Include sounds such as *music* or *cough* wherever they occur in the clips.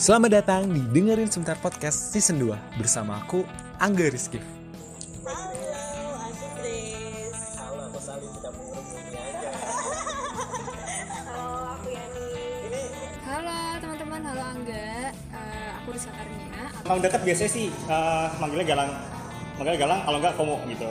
Selamat datang di Dengerin Sebentar Podcast Season 2 bersama aku, Angga Rizky. Halo, asik Riz. Halo, aku Sali tidak mengerumuni aja. Halo, aku Yani. Ini Halo teman-teman, halo Angga. Eh, aku Risa Karnia. Emang deket biasanya sih eh, manggilnya Galang. Manggilnya Galang kalau nggak Komo gitu.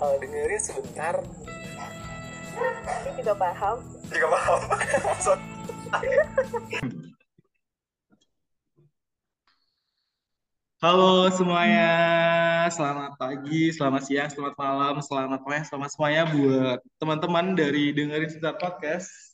eh, dengerin sebentar. Ini juga paham. juga paham *laughs* Halo semuanya, selamat pagi, selamat siang, selamat malam, selamat pokoknya selamat semuanya buat teman-teman dari dengerin sebentar podcast.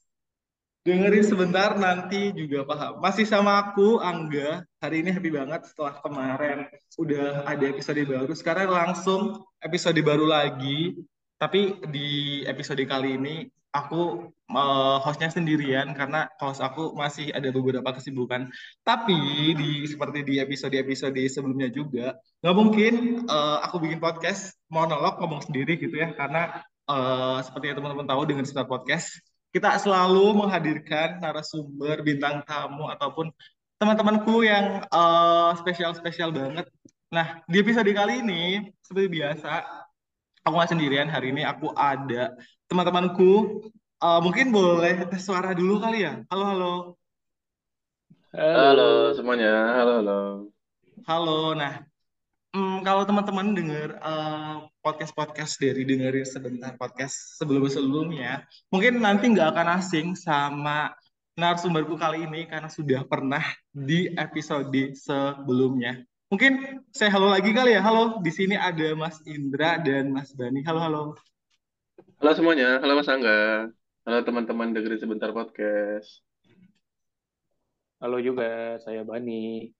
Dengerin sebentar nanti juga paham. Masih sama aku Angga. Hari ini happy banget setelah kemarin udah ada episode baru. Sekarang langsung episode baru lagi. Tapi di episode kali ini aku eh, hostnya sendirian karena host aku masih ada beberapa kesibukan. Tapi di seperti di episode-episode sebelumnya juga nggak mungkin eh, aku bikin podcast monolog ngomong sendiri gitu ya karena eh, seperti yang teman-teman tahu dengan sebuah podcast kita selalu menghadirkan narasumber bintang tamu ataupun teman-temanku yang eh, spesial-spesial banget. Nah di episode kali ini seperti biasa aku nggak sendirian hari ini aku ada teman-temanku. Eh, mungkin boleh tes suara dulu kali ya? Halo halo. Halo semuanya, halo halo. halo nah mm, kalau teman-teman dengar eh, podcast-podcast dari dengerin sebentar podcast sebelum-sebelumnya mungkin nanti nggak akan asing sama narasumberku kali ini karena sudah pernah di episode sebelumnya mungkin saya halo lagi kali ya halo di sini ada Mas Indra dan Mas Bani halo halo Halo semuanya, halo Mas Angga. Halo teman-teman dengerin sebentar podcast. Halo juga, saya Bani.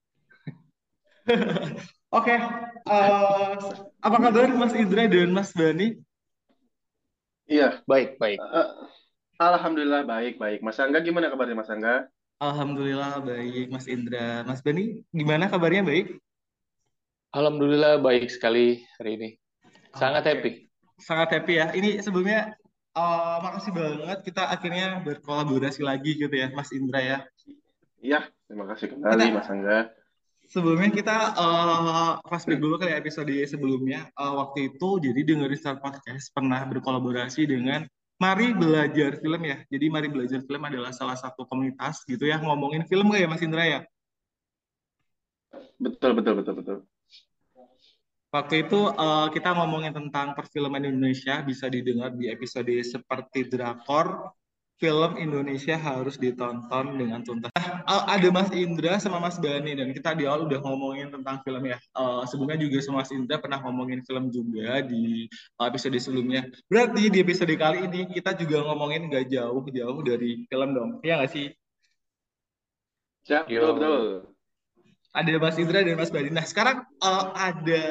*laughs* Oke, eh, apa kabar Mas Indra dan Mas Bani? Iya, Baik, baik. eh, alhamdulillah baik baik. Mas Angga gimana kabarnya Mas Angga? Alhamdulillah baik, Mas Indra. Mas Bani, gimana kabarnya baik? Alhamdulillah baik sekali hari ini. Sangat Oke. happy. Sangat happy ya. Ini sebelumnya eh, makasih banget kita akhirnya berkolaborasi lagi gitu ya, Mas Indra ya. Iya, terima kasih kembali Kita Mas Angga. Sebelumnya kita flashback dulu kali ya episode sebelumnya. Eh, waktu itu jadi dengerin Star Podcast pernah berkolaborasi dengan Mari Belajar Film ya. Jadi Mari Belajar Film adalah salah satu komunitas gitu ya ngomongin film kayak Mas Indra ya. Betul betul betul betul. Waktu itu eh, kita ngomongin tentang perfilman Indonesia bisa didengar di episode seperti drakor film Indonesia harus ditonton dengan tuntas. Eh, ada Mas Indra sama Mas Bani dan kita di awal udah ngomongin tentang film ya. Eh, sebelumnya juga sama Mas Indra pernah ngomongin film juga di eh, episode sebelumnya. Berarti di episode kali ini kita juga ngomongin nggak jauh-jauh dari film dong. Iya nggak sih? Yo. betul betul. ada Mas Indra dan Mas Badi. Nah, sekarang eh, ada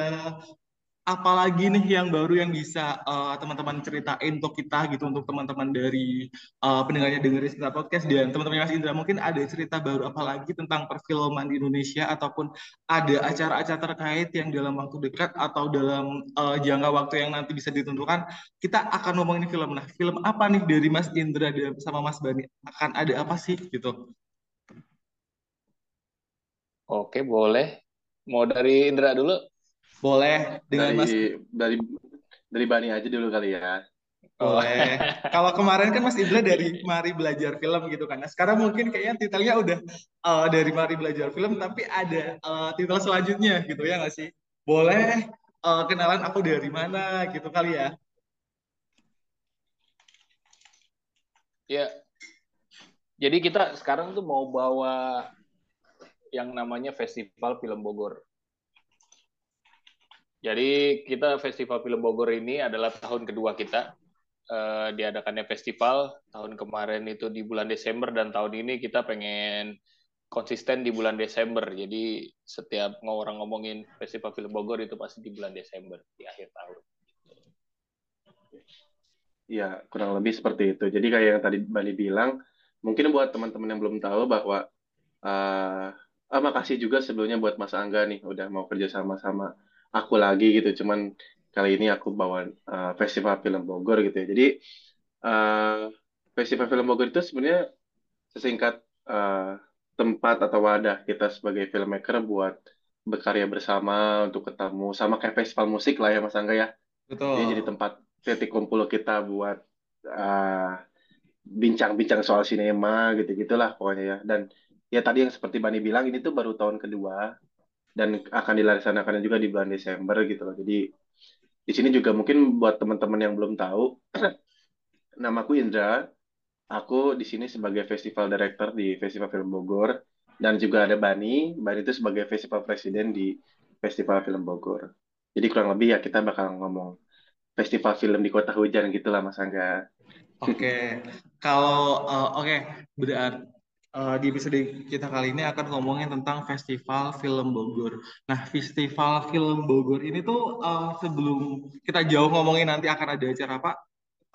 apa lagi nih yang baru yang bisa eh, teman-teman ceritain untuk kita gitu untuk teman-teman dari eh, pendengarnya dengerin sebentar podcast dan teman-teman Mas Indra mungkin ada cerita baru apa lagi tentang perfilman di Indonesia ataupun ada acara-acara terkait yang dalam waktu dekat atau dalam eh, jangka waktu yang nanti bisa ditentukan kita akan ngomongin film. Nah, film apa nih dari Mas Indra dan sama Mas Bani akan ada apa sih gitu? Oke, boleh. Mau dari Indra dulu? Boleh dengan Mas Dari dari dari Bani aja dulu kali ya. Boleh. *laughs* Kalau kemarin kan Mas Indra dari Mari Belajar Film gitu kan. Nah, sekarang mungkin kayaknya titelnya udah eh, dari Mari Belajar Film, tapi ada eh, titel selanjutnya gitu ya nggak sih? Boleh eh, kenalan aku dari mana gitu kali ya? Ya. Jadi kita sekarang tuh mau bawa yang namanya Festival Film Bogor. Jadi kita Festival Film Bogor ini adalah tahun kedua kita. Eh, diadakannya festival tahun kemarin itu di bulan Desember dan tahun ini kita pengen konsisten di bulan Desember. Jadi setiap orang ngomongin Festival Film Bogor itu pasti di bulan Desember di akhir tahun. Ya, kurang lebih seperti itu. Jadi kayak yang tadi Bani bilang, mungkin buat teman-teman yang belum tahu bahwa uh, ah, makasih juga sebelumnya buat Mas Angga nih udah mau kerja sama sama aku lagi gitu. Cuman kali ini aku bawa uh, Festival Film Bogor gitu ya. Jadi uh, Festival Film Bogor itu sebenarnya sesingkat uh, tempat atau wadah kita sebagai filmmaker buat berkarya bersama untuk ketemu sama kayak festival musik lah ya Mas Angga ya. Betul. Jadi tempat titik kumpul kita buat uh, bincang-bincang soal sinema gitu-gitulah pokoknya ya. Dan ya tadi yang seperti Bani bilang ini tuh baru tahun kedua dan akan dilaksanakan juga di bulan Desember gitu loh. Jadi di sini juga mungkin buat teman-teman yang belum tahu, *clears throat* namaku Indra. Aku di sini sebagai festival director di Festival Film Bogor dan juga ada Bani. Bani itu sebagai festival presiden di Festival Film Bogor. Jadi kurang lebih ya kita bakal ngomong festival film di kota hujan gitulah Mas Angga. Oke, okay. kalau uh, oke okay. berarti uh, di episode kita kali ini akan ngomongin tentang festival film Bogor. Nah, festival film Bogor ini tuh uh, sebelum kita jauh ngomongin nanti akan ada acara apa?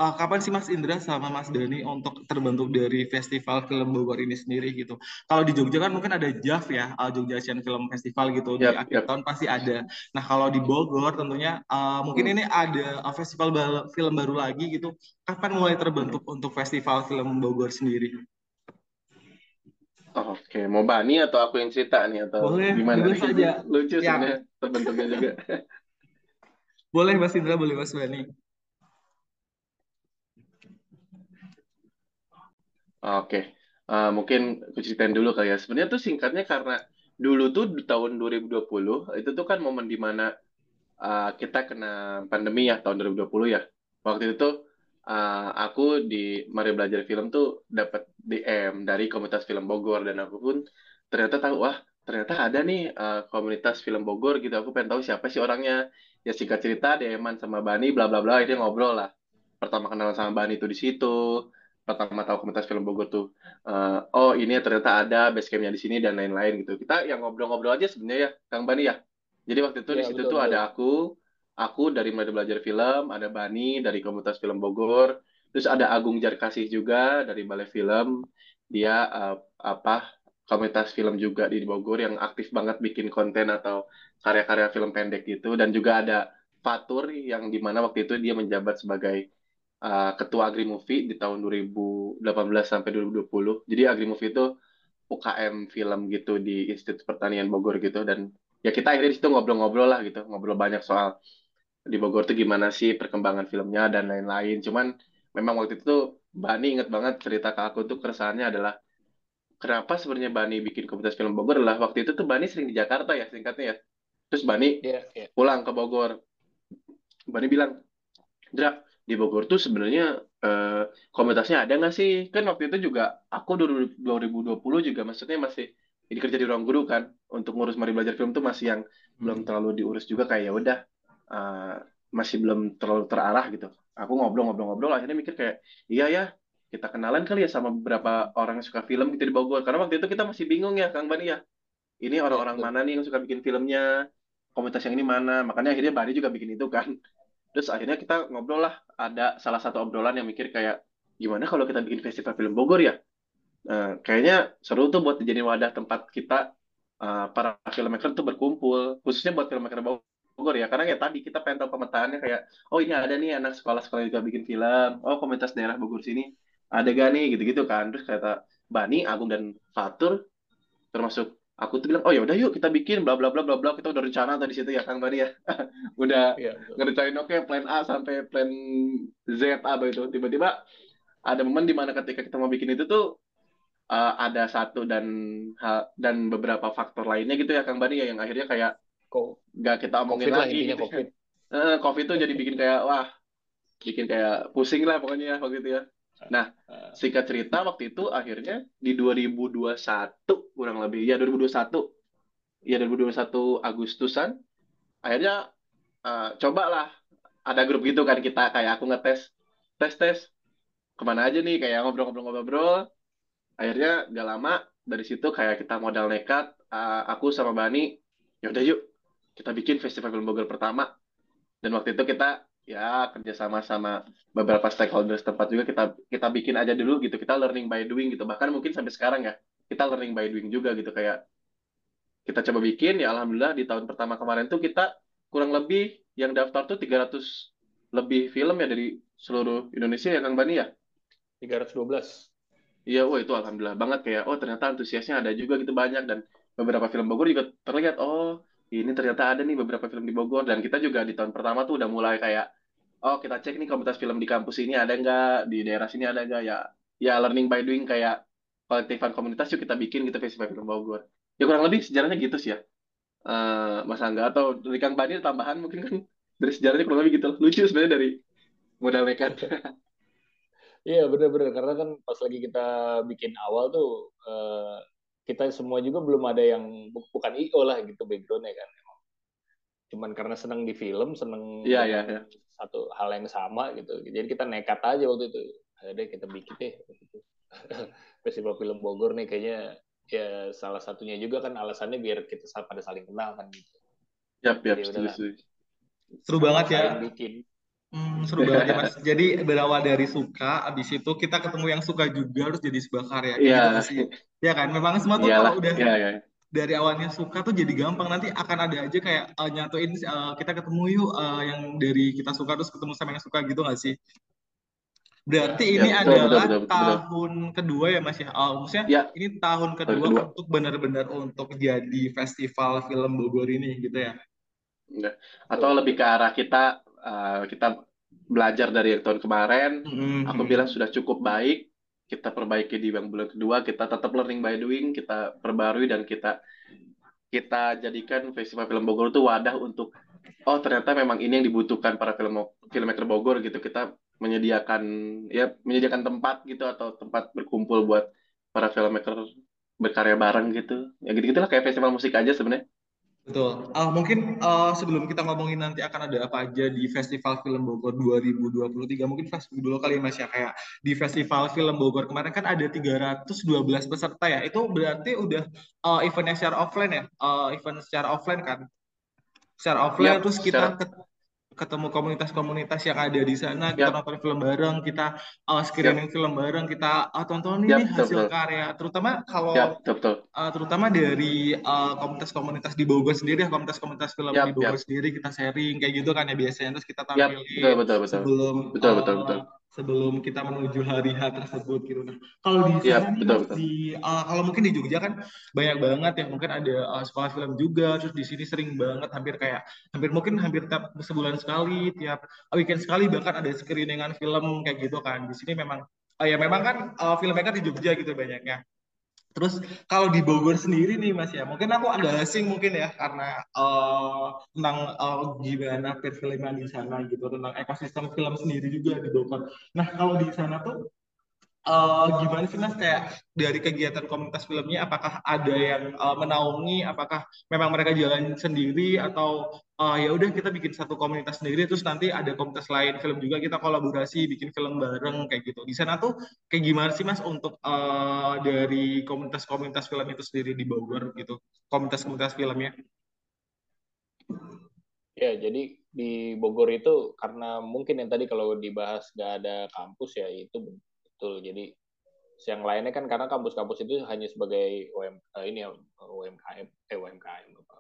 uh, kapan sih Mas Indra sama Mas Dani untuk terbentuk dari Festival Film Bogor ini sendiri gitu? Kalau di Jogja kan mungkin ada JAF ya, uh, Jogja Asian Film Festival gitu yep, di akhir yep. tahun pasti ada. Nah kalau di Bogor tentunya uh, mungkin hmm. ini ada uh, festival film baru lagi gitu. Kapan mulai terbentuk untuk Festival Film Bogor sendiri? Oke, okay. mau Bani atau aku yang cerita nih atau boleh, gimana? Boleh saja. Lucu ya. sebenarnya terbentuknya juga. boleh Mas Indra, boleh Mas Bani. Oke, uh, mungkin aku ceritain dulu kali ya. Sebenarnya tuh singkatnya karena dulu tuh di tahun 2020 itu tuh kan momen di mana uh, kita kena pandemi ya tahun 2020 ya. Waktu itu uh, aku di Mari Belajar Film tuh dapat DM dari komunitas film Bogor dan aku pun ternyata tahu wah ternyata ada nih uh, komunitas film Bogor gitu. Aku pengen tahu siapa sih orangnya. Ya singkat cerita DM-an sama Bani bla bla bla ini ngobrol lah. Pertama kenalan sama Bani itu di situ pertama tahu komunitas film Bogor tuh uh, oh ini ternyata ada base campnya di sini dan lain-lain gitu kita yang ngobrol-ngobrol aja sebenarnya ya Kang Bani ya jadi waktu itu ya, di situ betul, tuh betul. ada aku aku dari mulai belajar film ada Bani dari komunitas film Bogor terus ada Agung Jarkasih juga dari Balai Film. Dia uh, apa komunitas film juga di Bogor yang aktif banget bikin konten atau karya-karya film pendek gitu. Dan juga ada Fatur yang di mana waktu itu dia menjabat sebagai uh, ketua Agrimovie di tahun 2018 sampai 2020. Jadi Agrimovie itu UKM film gitu di Institut Pertanian Bogor gitu. Dan ya kita akhirnya di situ ngobrol-ngobrol lah gitu, ngobrol banyak soal di Bogor tuh gimana sih perkembangan filmnya dan lain-lain. Cuman memang waktu itu Bani inget banget cerita ke aku tuh keresahannya adalah kenapa sebenarnya Bani bikin komunitas film Bogor adalah waktu itu tuh Bani sering di Jakarta ya singkatnya ya. Terus Bani yeah, yeah. pulang ke Bogor. Bani bilang, Dra, di Bogor tuh sebenarnya uh, komunitasnya ada nggak sih? Kan waktu itu juga aku 2020 juga maksudnya masih jadi kerja di ruang guru kan untuk ngurus mari belajar film tuh masih yang hmm. belum terlalu diurus juga kayak ya udah uh, masih belum terlalu terarah gitu. Aku ngobrol-ngobrol-ngobrol akhirnya mikir kayak iya ya kita kenalan kali ya sama beberapa orang yang suka film gitu di Bogor karena waktu itu kita masih bingung ya Kang Bani ya. Ini orang-orang mana nih yang suka bikin filmnya? Komunitas yang ini mana? Makanya akhirnya Bani juga bikin itu kan *laughs* terus akhirnya kita ngobrol lah ada salah satu obrolan yang mikir kayak gimana kalau kita bikin festival film Bogor ya nah, kayaknya seru tuh buat jadi wadah tempat kita uh, para filmmaker tuh berkumpul khususnya buat filmmaker Bogor ya karena ya tadi kita pengen tahu pemetaannya kayak oh ini ada nih anak sekolah-sekolah juga bikin film. Oh komunitas daerah Bogor sini ada gak nih? Gitu-gitu kan. Terus kata Bani Agung dan Fatur termasuk aku tuh bilang oh ya udah yuk kita bikin bla bla bla bla bla kita udah rencana tadi situ ya Kang Bani ya. *laughs* Udah ya, ngerencanain oke okay, plan A sampai plan Z apa itu. Tiba-tiba ada momen di mana ketika kita mau bikin itu tuh uh, ada satu dan hal dan beberapa faktor lainnya gitu ya Kang Bani ya yang akhirnya kayak kok nggak kita omongin COVID lagi. gitu. COVID. Uh, *laughs* COVID tuh jadi bikin kayak wah bikin kayak pusing lah pokoknya waktu itu ya. Nah, *laughs* singkat cerita waktu itu akhirnya di 2021 kurang lebih ya 2021 ya 2021 Agustusan akhirnya uh, cobalah. Ada grup gitu kan kita kayak aku ngetes tes tes. Ke mana aja nih kayak ngobrol-ngobrol-ngobrol akhirnya gak lama dari situ kayak kita modal nekat uh, aku sama Bani ya udah yuk kita bikin festival film Bogor pertama. Dan waktu itu kita ya kerjasama sama beberapa stakeholders tempat juga kita kita bikin aja dulu gitu. Kita learning by doing gitu. Bahkan mungkin sampai sekarang ya kita learning by doing juga gitu. Kayak kita coba bikin ya alhamdulillah di tahun pertama kemarin tuh kita kurang lebih yang daftar tuh 300 lebih film ya dari seluruh Indonesia ya Kang Bani ya? 312 Iya, wah itu alhamdulillah banget. Kayak oh ternyata antusiasnya ada juga gitu banyak. Dan beberapa film Bogor juga terlihat oh ini ternyata ada nih beberapa film di Bogor dan kita juga di tahun pertama tuh udah mulai kayak oh kita cek nih komunitas film di kampus ini ada nggak di daerah sini ada nggak. Ya ya learning by doing kayak kolektifan komunitas yuk kita bikin gitu festival film Bogor. Ya kurang lebih sejarahnya gitu sih ya. Uh, Mas Angga atau dari Kang Bani tambahan mungkin kan? Dari sejarahnya kurang lebih gitu lucu sebenarnya dari modal nekat *laughs* Iya benar-benar karena kan pas lagi kita bikin awal tuh uh, kita semua juga belum ada yang bukan IO lah gitu backgroundnya kan cuman karena seneng di film seneng yeah, yeah, yeah. satu hal yang sama gitu jadi kita nekat aja waktu itu ada kita bikin deh *laughs* festival film Bogor nih kayaknya ya salah satunya juga kan alasannya biar kita pada saling kenal kan gitu. Yap, yap, setuju, Seru banget ya. Bikin. Hmm, seru banget ya mas. *laughs* Jadi berawal dari suka, abis itu kita ketemu yang suka juga harus jadi sebuah karya. Iya. Gitu ya kan, memang semua tuh Iyalah. kalau udah Iya, iya. dari awalnya suka tuh jadi gampang. Nanti akan ada aja kayak uh, nyatuin uh, kita ketemu yuk uh, yang dari kita suka terus ketemu sama yang suka gitu gak sih? Berarti Ya, ini betul, adalah betul, betul, betul. tahun kedua ya mas ya. Uh, maksudnya Ya. ini tahun kedua, kedua. untuk benar-benar untuk jadi festival film Bogor ini gitu ya. Enggak. Atau lebih ke arah kita uh, kita belajar dari yang tahun kemarin. Mhm. Aku bilang sudah cukup baik. Kita perbaiki di yang bulan kedua. Kita tetap learning by doing. Kita perbarui dan kita kita jadikan Festival Film Bogor itu wadah untuk oh ternyata memang ini yang dibutuhkan para film filmmaker Bogor gitu. Kita menyediakan ya menyediakan tempat gitu atau tempat berkumpul buat para filmmaker berkarya bareng gitu. Ya gitu-gitulah kayak festival musik aja sebenarnya. Betul. Uh, mungkin uh, sebelum kita ngomongin nanti akan ada apa aja di Festival Film Bogor 2023, mungkin flashback dulu kali ya Mas ya kayak di Festival Film Bogor kemarin kan ada 312 peserta ya. Itu berarti udah uh, eventnya secara offline ya, uh, event secara offline kan. Secara offline Yap, terus kita secara- ketemu komunitas-komunitas yang ada di sana, kita Yap. nonton film bareng, kita uh, screening film bareng, kita uh, tonton Yap, ini hasil betul. karya. Terutama kalau Ya, betul betul. Uh, terutama dari uh, komunitas-komunitas di Bogor sendiri, ya, komunitas-komunitas film Yap, di Bogor yap. sendiri kita sharing kayak gitu kan ya biasanya terus kita tampilin betul betul betul. sebelum Betul, uh, betul, betul. Sebelum kita menuju hari H tersebut gitu. Nah, kalau di Yap, sana betul, betul. di uh, kalau mungkin di Jogja kan banyak banget ya mungkin ada uh, sekolah film juga terus di sini sering banget hampir kayak hampir mungkin hampir tiap sebulan sekali tiap weekend sekali bahkan ada screeningan film kayak gitu kan. Di sini memang oh ya memang kan uh, filmmaker di Jogja gitu banyaknya. Terus kalau di Bogor sendiri nih Mas ya, mungkin aku agak asing mungkin ya karena eh, tentang eh, gimana perfilman di sana gitu, tentang ekosistem film sendiri juga di Bogor. Nah kalau di sana tuh eh, gimana sih Mas kayak dari kegiatan komunitas filmnya, apakah ada yang eh, menaungi, apakah memang mereka jalan sendiri atau eh, ya udah kita bikin satu komunitas sendiri, terus nanti ada komunitas lain film juga kita kolaborasi bikin film bareng kayak gitu. Di sana tuh kayak gimana sih Mas untuk eh, dari komunitas-komunitas film itu sendiri di Bogor gitu, komunitas-komunitas filmnya? Ya, jadi di Bogor itu karena mungkin yang tadi kalau dibahas nggak ada kampus ya itu betul. Jadi yang lainnya kan karena kampus-kampus itu hanya sebagai UM, eh, ini ya UMKM, eh UMKM apa?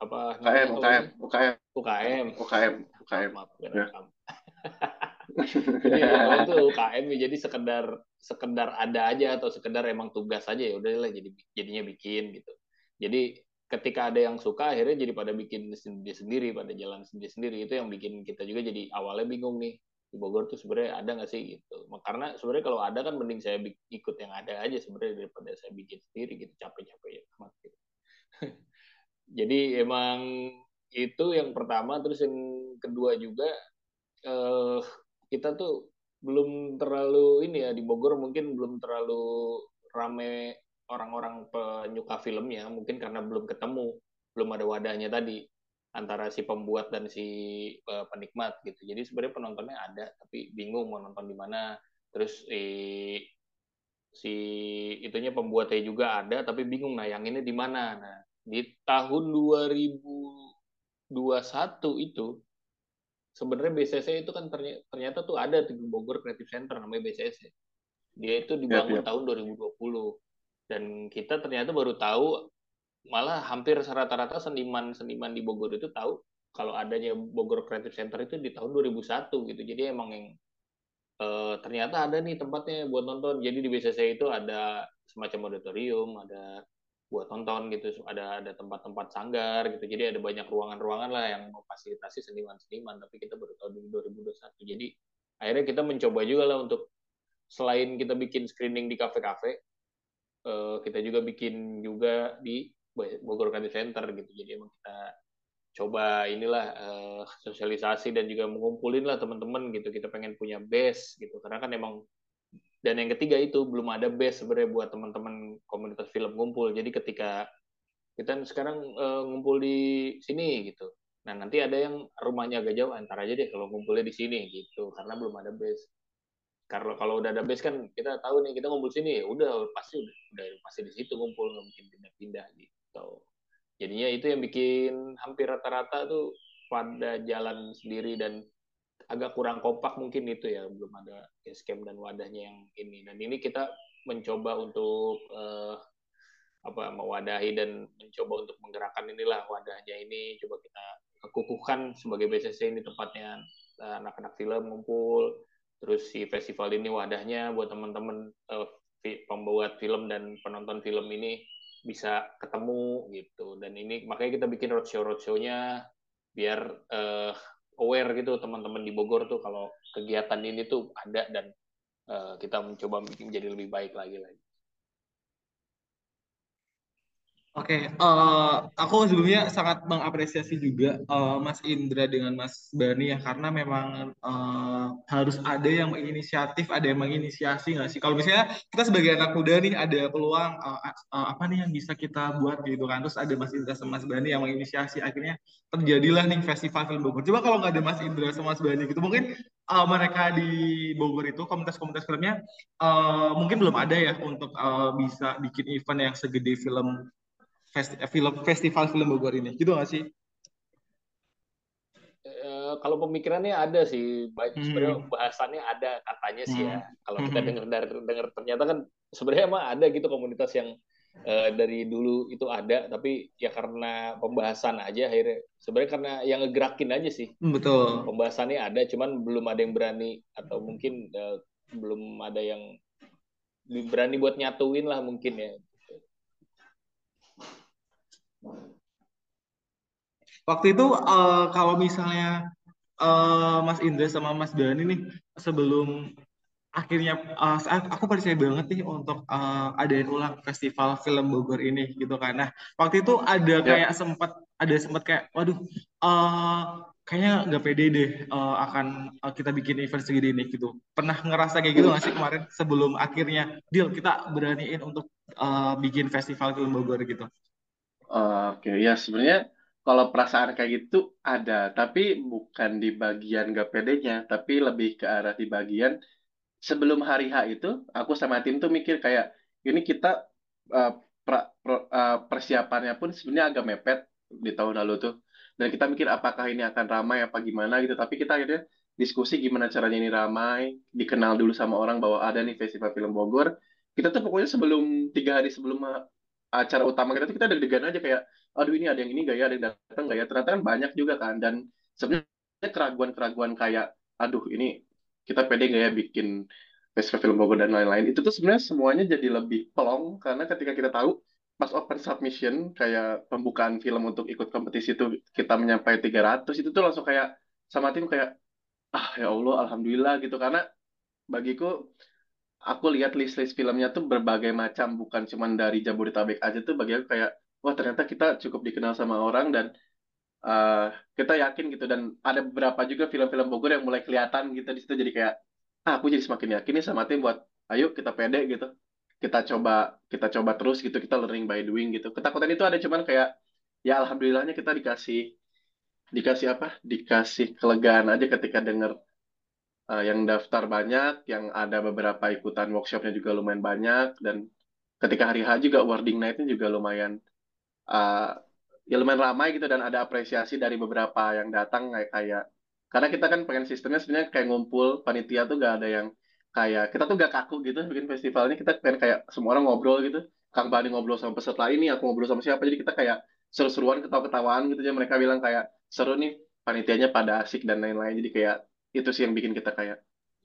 Apa UKM, UKM? UKM, UKM. UKM, UKM. Maaf, Ya. *laughs* Jadi itu UKM ya, jadi sekedar sekedar ada aja atau sekedar emang tugas aja ya udahlah jadi jadinya bikin gitu. Jadi ketika ada yang suka akhirnya jadi pada bikin sendiri sendiri pada jalan sendiri sendiri itu yang bikin kita juga jadi awalnya bingung nih di Bogor tuh sebenarnya ada nggak sih gitu. Karena sebenarnya kalau ada kan mending saya ikut yang ada aja sebenarnya daripada saya bikin sendiri gitu. Capek-capek ya amat gitu. *laughs* jadi emang itu yang pertama terus yang kedua juga eh, kita tuh belum terlalu ini ya di Bogor mungkin belum terlalu rame orang-orang penyuka filmnya mungkin karena belum ketemu belum ada wadahnya tadi antara si pembuat dan si eh, penikmat gitu. Jadi sebenarnya penontonnya ada tapi bingung mau nonton di mana. Terus eh, si itunya pembuatnya juga ada tapi bingung nah yang ini di mana? Nah di tahun 2021 itu sebenarnya BCC itu kan ternyata, ternyata tuh ada di Bogor Creative Center namanya BCC dia itu dibangun Yap, yap. tahun 2020 dan kita ternyata baru tahu malah hampir rata-rata seniman-seniman di Bogor itu tahu kalau adanya Bogor Creative Center itu di tahun 2001 gitu. Jadi emang yang eh, ternyata ada nih tempatnya buat nonton. Jadi di BCC itu ada semacam auditorium, ada buat nonton gitu, ada ada tempat-tempat sanggar gitu. Jadi ada banyak ruangan-ruangan lah yang memfasilitasi seniman-seniman. Tapi kita baru tahu di 2021. Jadi akhirnya kita mencoba juga lah untuk selain kita bikin screening di kafe-kafe, eh, kita juga bikin juga di Bogor Creative Center gitu. Jadi emang kita coba inilah uh, sosialisasi dan juga mengumpulin lah teman-teman gitu. Kita pengen punya base gitu. Karena kan emang dan yang ketiga itu belum ada base sebenarnya buat teman-teman komunitas film ngumpul. Jadi ketika kita sekarang uh, ngumpul di sini gitu. Nah nanti ada yang rumahnya agak jauh antar aja deh kalau ngumpulnya di sini gitu. Karena belum ada base. Kalau kalau udah ada base kan kita tahu nih kita ngumpul sini. Udah pasti udah, udah pasti di situ ngumpul nggak mungkin pindah-pindah gitu jadinya itu yang bikin hampir rata-rata tuh pada jalan sendiri dan agak kurang kompak mungkin itu ya belum ada escape dan wadahnya yang ini. Dan ini kita mencoba untuk uh, apa mewadahi dan mencoba untuk menggerakkan inilah wadahnya ini. Coba kita kekukuhkan sebagai BCC ini tempatnya. Anak-anak film ngumpul terus si festival ini wadahnya buat teman-teman uh, pembuat film dan penonton film ini bisa ketemu gitu dan ini makanya kita bikin roadshow roadshow-nya biar uh, aware gitu teman-teman di Bogor tuh kalau kegiatan ini tuh ada dan uh, kita mencoba menjadi lebih baik lagi lagi. Oke, okay, uh, aku sebelumnya sangat mengapresiasi juga uh, Mas Indra dengan Mas Bani ya karena memang uh, harus ada yang menginisiatif, ada yang menginisiasi nggak sih? Kalau misalnya kita sebagai anak muda nih ada peluang uh, uh, apa nih yang bisa kita buat gitu kan? Terus ada Mas Indra sama Mas Bani yang menginisiasi, akhirnya terjadilah nih festival film Bogor. Coba kalau nggak ada Mas Indra sama Mas Bani gitu, mungkin uh, mereka di Bogor itu komunitas-komunitas filmnya uh, mungkin belum ada ya untuk uh, bisa bikin event yang segede film festi film festival film Bogor ini gitu nggak sih? E, kalau pemikirannya ada sih, baik hmm. sebenarnya bahasannya ada katanya sih ya. Hmm. Kalau kita hmm. dengar dari dengar ternyata kan sebenarnya emang ada gitu komunitas yang e, dari dulu itu ada, tapi ya karena pembahasan aja akhirnya sebenarnya karena yang ngegerakin aja sih. Hmm, betul. Pembahasannya ada, cuman belum ada yang berani atau mungkin e, belum ada yang berani buat nyatuin lah mungkin ya Waktu itu uh, kalau misalnya uh, Mas Indra sama Mas Dani nih sebelum akhirnya uh, aku percaya banget nih untuk uh, adain ulang festival film Bogor ini gitu kan. Nah waktu itu ada ya. kayak sempat ada sempat kayak waduh uh, kayaknya nggak pede deh uh, akan uh, kita bikin event segini ini gitu. Pernah ngerasa kayak gitu nggak sih kemarin sebelum akhirnya deal kita beraniin untuk uh, bikin festival film Bogor gitu? Oke, ya sebenarnya kalau perasaan kayak gitu ada, tapi bukan di bagian gak pedenya, tapi lebih ke arah di bagian sebelum hari H itu, aku sama tim tuh mikir kayak ini kita uh, pra, pra, uh, persiapannya pun sebenarnya agak mepet di tahun lalu tuh, dan kita mikir apakah ini akan ramai apa gimana gitu, tapi kita akhirnya diskusi gimana caranya ini ramai, dikenal dulu sama orang bahwa ada nih festival film Bogor. Kita tuh pokoknya sebelum tiga hari sebelum acara utama kita tuh kita deg-degan aja kayak aduh ini ada yang ini gak ya ada yang datang gak ya? Ternyata kan banyak juga kan dan sebenarnya keraguan-keraguan kayak aduh ini kita pede gak ya bikin festival film Bogor dan lain-lain? Itu tuh sebenarnya semuanya jadi lebih pelong karena ketika kita tahu pas open submission kayak pembukaan film untuk ikut kompetisi itu kita menyampai 300 itu tuh langsung kayak sama tim kayak ah ya Allah alhamdulillah gitu. Karena bagiku aku lihat list-list filmnya tuh berbagai macam bukan cuma dari Jabodetabek aja tuh bagi aku kayak wah ternyata kita cukup dikenal sama orang dan uh, kita yakin gitu. Dan ada beberapa juga film-film Bogor yang mulai kelihatan gitu di situ. Jadi kayak ah, aku jadi semakin yakin nih sama tim buat ayo kita pede gitu. Kita coba kita coba terus gitu. Kita learning by doing gitu. Ketakutan itu ada cuman kayak ya alhamdulillahnya kita dikasih dikasih apa? Dikasih kelegaan aja ketika denger uh, yang daftar banyak, yang ada beberapa ikutan workshopnya juga lumayan banyak, dan ketika hari H juga wording night-nya juga lumayan uh, ya lumayan ramai gitu dan ada apresiasi dari beberapa yang datang kayak kayak karena kita kan pengen sistemnya sebenarnya kayak ngumpul panitia tuh gak ada yang kayak kita tuh gak kaku gitu bikin festivalnya kita pengen kayak semua orang ngobrol gitu. Kang Bani ngobrol sama peserta ini aku ngobrol sama siapa jadi kita kayak seru-seruan ketawa-ketawaan gitu ya mereka bilang kayak seru nih panitianya pada asik dan lain-lain jadi kayak itu sih yang bikin kita kayak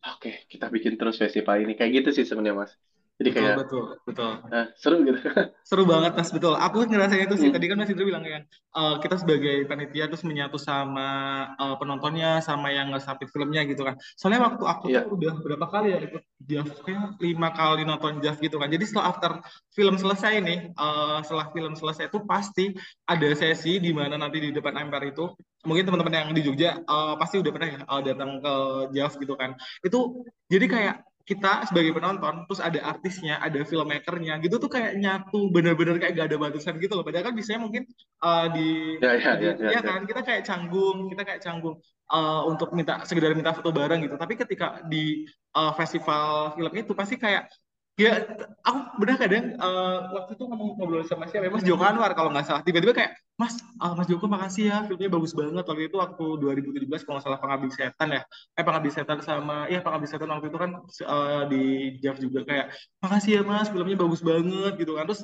oke okay, kita bikin terus festival ini. Kayak gitu sih sebenarnya mas jadi betul, kayak betul, betul. Nah, seru gitu. *laughs* seru banget mas, betul. Aku ngerasain itu sih. Hmm. Tadi kan Mas Indra bilang yang uh, kita sebagai panitia terus menyatu sama uh, penontonnya, sama yang nge filmnya gitu kan. Soalnya waktu aku yeah. tuh udah berapa kali ya ikut Jav, kayak lima kali nonton Jav gitu kan. Jadi setelah after film selesai nih, uh, setelah film selesai itu pasti ada sesi di mana nanti di depan Empire itu mungkin teman-teman yang di Jogja uh, pasti udah pernah ya uh, datang ke Jav gitu kan. Itu jadi kayak kita sebagai penonton terus ada artisnya ada filmmakernya gitu tuh kayak nyatu bener-bener kayak gak ada batasan gitu loh. Padahal kan biasanya mungkin uh, di ya, ya, ya, ya, ya. kan? Kita kayak canggung kita kayak canggung uh, untuk minta sekedar minta foto bareng gitu. Tapi ketika di uh, festival film itu pasti kayak Ya, aku benar kadang uh, waktu itu ngomong ngobrol sama siapa, ya, Mas Joko Anwar kalau nggak salah. Tiba-tiba kayak, Mas, uh, Mas Joko makasih ya, filmnya bagus banget. Waktu itu waktu 2017 kalau nggak salah Pengabdi Setan ya. Eh, Pengabdi Setan sama, ya Pengabdi Setan waktu itu kan uh, di Jav juga kayak, makasih ya Mas, filmnya bagus banget gitu kan. Terus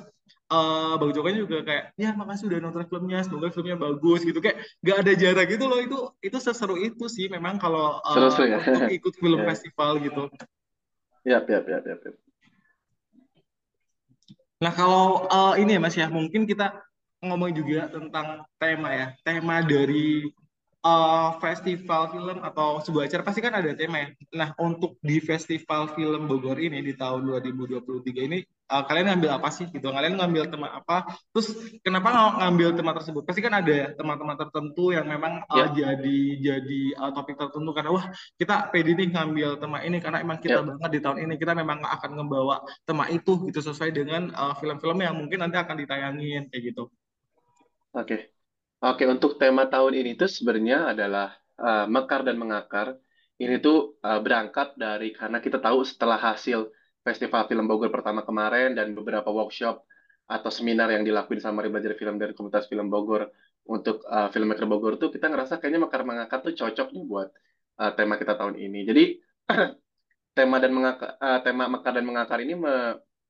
uh, Bang Joko juga kayak, ya makasih udah nonton filmnya, semoga filmnya bagus gitu. Kayak gak ada jarak gitu loh, itu itu seseru itu sih memang kalau uh, ya. untuk ikut film *laughs* yeah. festival gitu. Ya, ya, ya, ya, ya. Nah, kalau uh, ini ya Mas ya, mungkin kita ngomong juga tentang tema ya. Tema dari uh, festival film atau sebuah acara pasti kan ada tema ya. Nah, untuk di festival film Bogor ini di tahun 2023 ini uh, kalian ngambil apa sih gitu kalian ngambil tema apa terus kenapa ngambil tema tersebut pasti kan ada teman-teman tertentu yang memang uh, jadi jadi uh, topik tertentu karena wah kita pede nih ngambil tema ini karena emang kita yeah. banget di tahun ini kita memang akan membawa tema itu gitu sesuai dengan uh, film-film yang mungkin nanti akan ditayangin kayak gitu oke okay. Oke untuk tema tahun ini tuh sebenarnya adalah uh, mekar dan mengakar ini tuh uh, berangkat dari karena kita tahu setelah hasil Festival Film Bogor pertama kemarin dan beberapa workshop atau seminar yang dilakuin sama Belajar Film dari Komunitas Film Bogor untuk uh, filmmaker Bogor tuh kita ngerasa kayaknya Mekar Mengakar tuh cocok nih buat uh, tema kita tahun ini. Jadi *clears throat* tema dan mengakar, uh, tema Mekar dan Mengakar ini me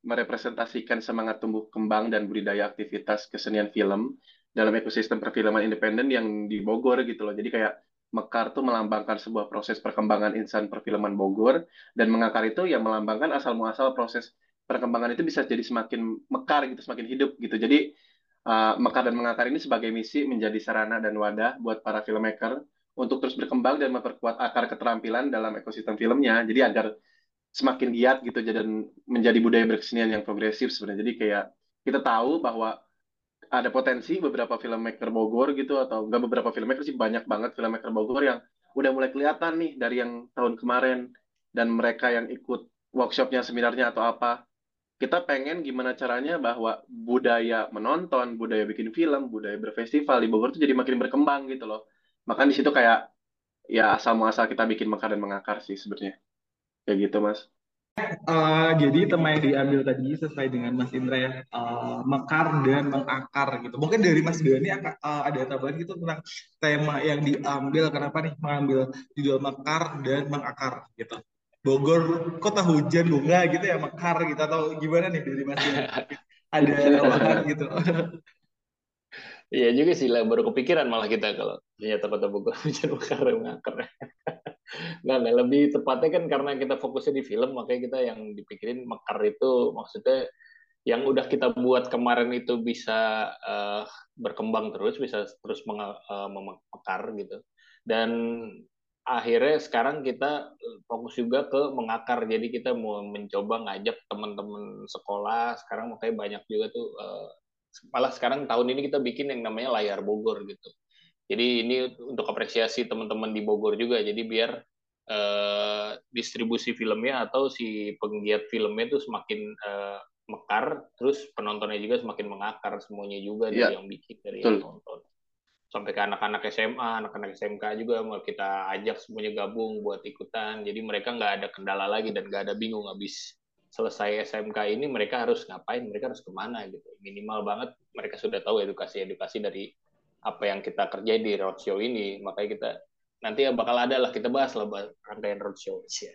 merepresentasikan semangat tumbuh kembang dan budidaya aktivitas kesenian film dalam ekosistem perfilman independen yang di Bogor gitu loh. Jadi kayak Mekar itu melambangkan sebuah proses perkembangan insan perfilman Bogor dan mengakar itu yang melambangkan asal muasal proses perkembangan itu bisa jadi semakin mekar gitu, semakin hidup gitu. Jadi uh, Mekar dan mengakar ini sebagai misi menjadi sarana dan wadah buat para filmmaker untuk terus berkembang dan memperkuat akar keterampilan dalam ekosistem filmnya. Jadi agar semakin giat gitu dan menjadi budaya berkesenian yang progresif sebenarnya. Jadi kayak kita tahu bahwa ada potensi beberapa filmmaker Bogor gitu atau enggak beberapa filmmaker sih banyak banget filmmaker Bogor yang udah mulai kelihatan nih dari yang tahun kemarin. Dan mereka yang ikut workshopnya seminarnya atau apa. Kita pengen gimana caranya bahwa budaya menonton budaya bikin film budaya berfestival di Bogor itu jadi makin berkembang gitu loh. Makanya di situ kayak ya asal muasal kita bikin mekar dan mengakar sih sebenarnya. Kayak gitu mas Uh, jadi tema yang diambil tadi sesuai dengan Mas Indra ya uh, mekar dan mengakar gitu. Mungkin dari Mas Dani uh, ada tambahan gitu tentang tema yang diambil kenapa nih mengambil judul mekar dan mengakar gitu. Bogor kota hujan bunga gitu ya mekar gitu atau gimana nih dari Mas Dani? *laughs* Ada tambahan gitu. Iya juga sih lah baru kepikiran malah kita kalau ternyata kota Bogor *laughs* hujan mekar mengakar. Nggak, nggak lebih tepatnya kan karena kita fokusnya di film, makanya kita yang dipikirin mekar itu maksudnya yang udah kita buat kemarin itu bisa uh, berkembang terus, bisa terus uh, memekar gitu. Dan akhirnya sekarang kita fokus juga ke mengakar. Jadi kita mau mencoba ngajak teman-teman sekolah. Sekarang makanya banyak juga tuh uh, malah sekarang tahun ini kita bikin yang namanya layar Bogor gitu. Jadi ini untuk apresiasi teman-teman di Bogor juga. Jadi biar eh, distribusi filmnya atau si penggiat filmnya itu semakin eh, mekar, terus penontonnya juga semakin mengakar semuanya juga dari yang bikin dari Betul. yang nonton. sampai ke anak-anak SMA, anak-anak SMK juga mau kita ajak semuanya gabung buat ikutan. Jadi mereka nggak ada kendala lagi dan nggak ada bingung habis selesai SMK ini mereka harus ngapain, mereka harus ke mana gitu. Minimal banget mereka sudah tahu edukasi-edukasi dari apa yang kita kerjain di roadshow ini. Makanya kita nanti ya bakal ada lah kita bahas lah rangkaian roadshow. Yeah.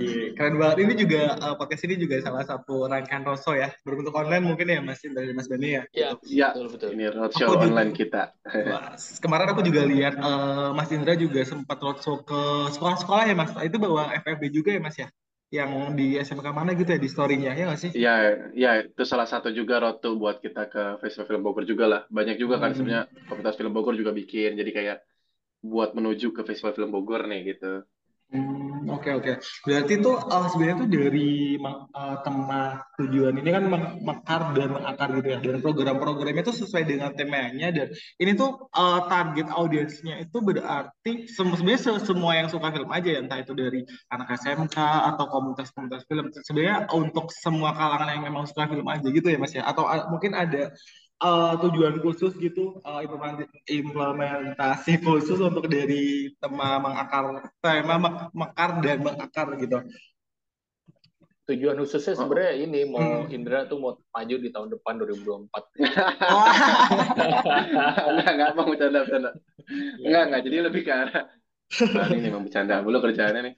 Iya, keren banget. Ini juga uh, podcast ini juga salah satu rangkaian roadshow ya, berbentuk online mungkin ya Mas dari Mas Bani ya. Iya, Ya, betul betul. ini roadshow Aku juga- online kita. Wah, kemarin aku juga lihat uh, Mas Indra juga sempat roadshow ke sekolah-sekolah ya Mas. Itu bawa FFB juga ya Mas ya? Yang di SMK mana gitu ya di story-nya ya nggak sih? Iya, ya itu salah satu juga road to buat kita ke Festival Film Bogor juga lah. Banyak juga kan Hmm. sebenarnya komunitas film Bogor juga bikin. Jadi kayak buat menuju ke Festival Film Bogor nih gitu. Hmm, oke oke. Berarti itu uh, sebenarnya tuh dari uh, tema tujuan ini kan mekar dan mengakar gitu ya. Dan program-programnya itu sesuai dengan temanya dan ini tuh uh, target audiensnya itu berarti sebenarnya se- semua yang suka film aja ya, entah itu dari anak SMK atau komunitas-komunitas film. Sebenarnya untuk semua kalangan yang memang suka film aja gitu ya Mas ya. Atau uh, mungkin ada uh, tujuan khusus gitu, uh, implementasi, implementasi khusus untuk dari tema mengakar, tema mek- mekar dan mengakar gitu. Tujuan khususnya sebenarnya ini mau Hmm. Indra tuh mau maju di tahun depan 2024. Wah, *laughs* Enggak, enggak mau bercanda, bercanda. Enggak, enggak. Jadi lebih ke arah Nah, ini memang bercanda mulu kerjaannya nih.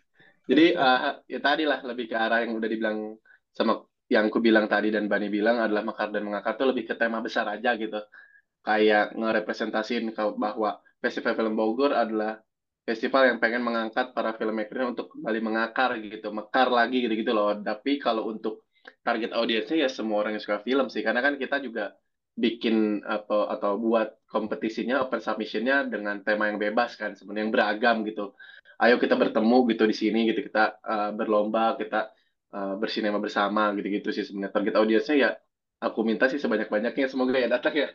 Jadi eh, ya tadi lah lebih ke arah yang udah dibilang sama yang ku bilang tadi dan Bani bilang adalah mekar dan mengakar tuh lebih ke tema besar aja gitu. Kayak ngerepresentasiin bahwa Festival Film Bogor adalah festival yang pengen mengangkat para filmmaker untuk kembali mengakar gitu, mekar lagi gitu-gitu loh. Tapi kalau untuk target audiensnya ya semua orang yang suka film sih, karena kan kita juga bikin atau atau buat kompetisinya open submissionnya dengan tema yang bebas kan sebenarnya yang beragam gitu ayo kita bertemu gitu di sini gitu kita uh, berlomba kita uh, bersinema bersama gitu-gitu sih sebenarnya. Target audiensnya ya aku minta sih sebanyak-banyaknya. Semoga ya datang ya.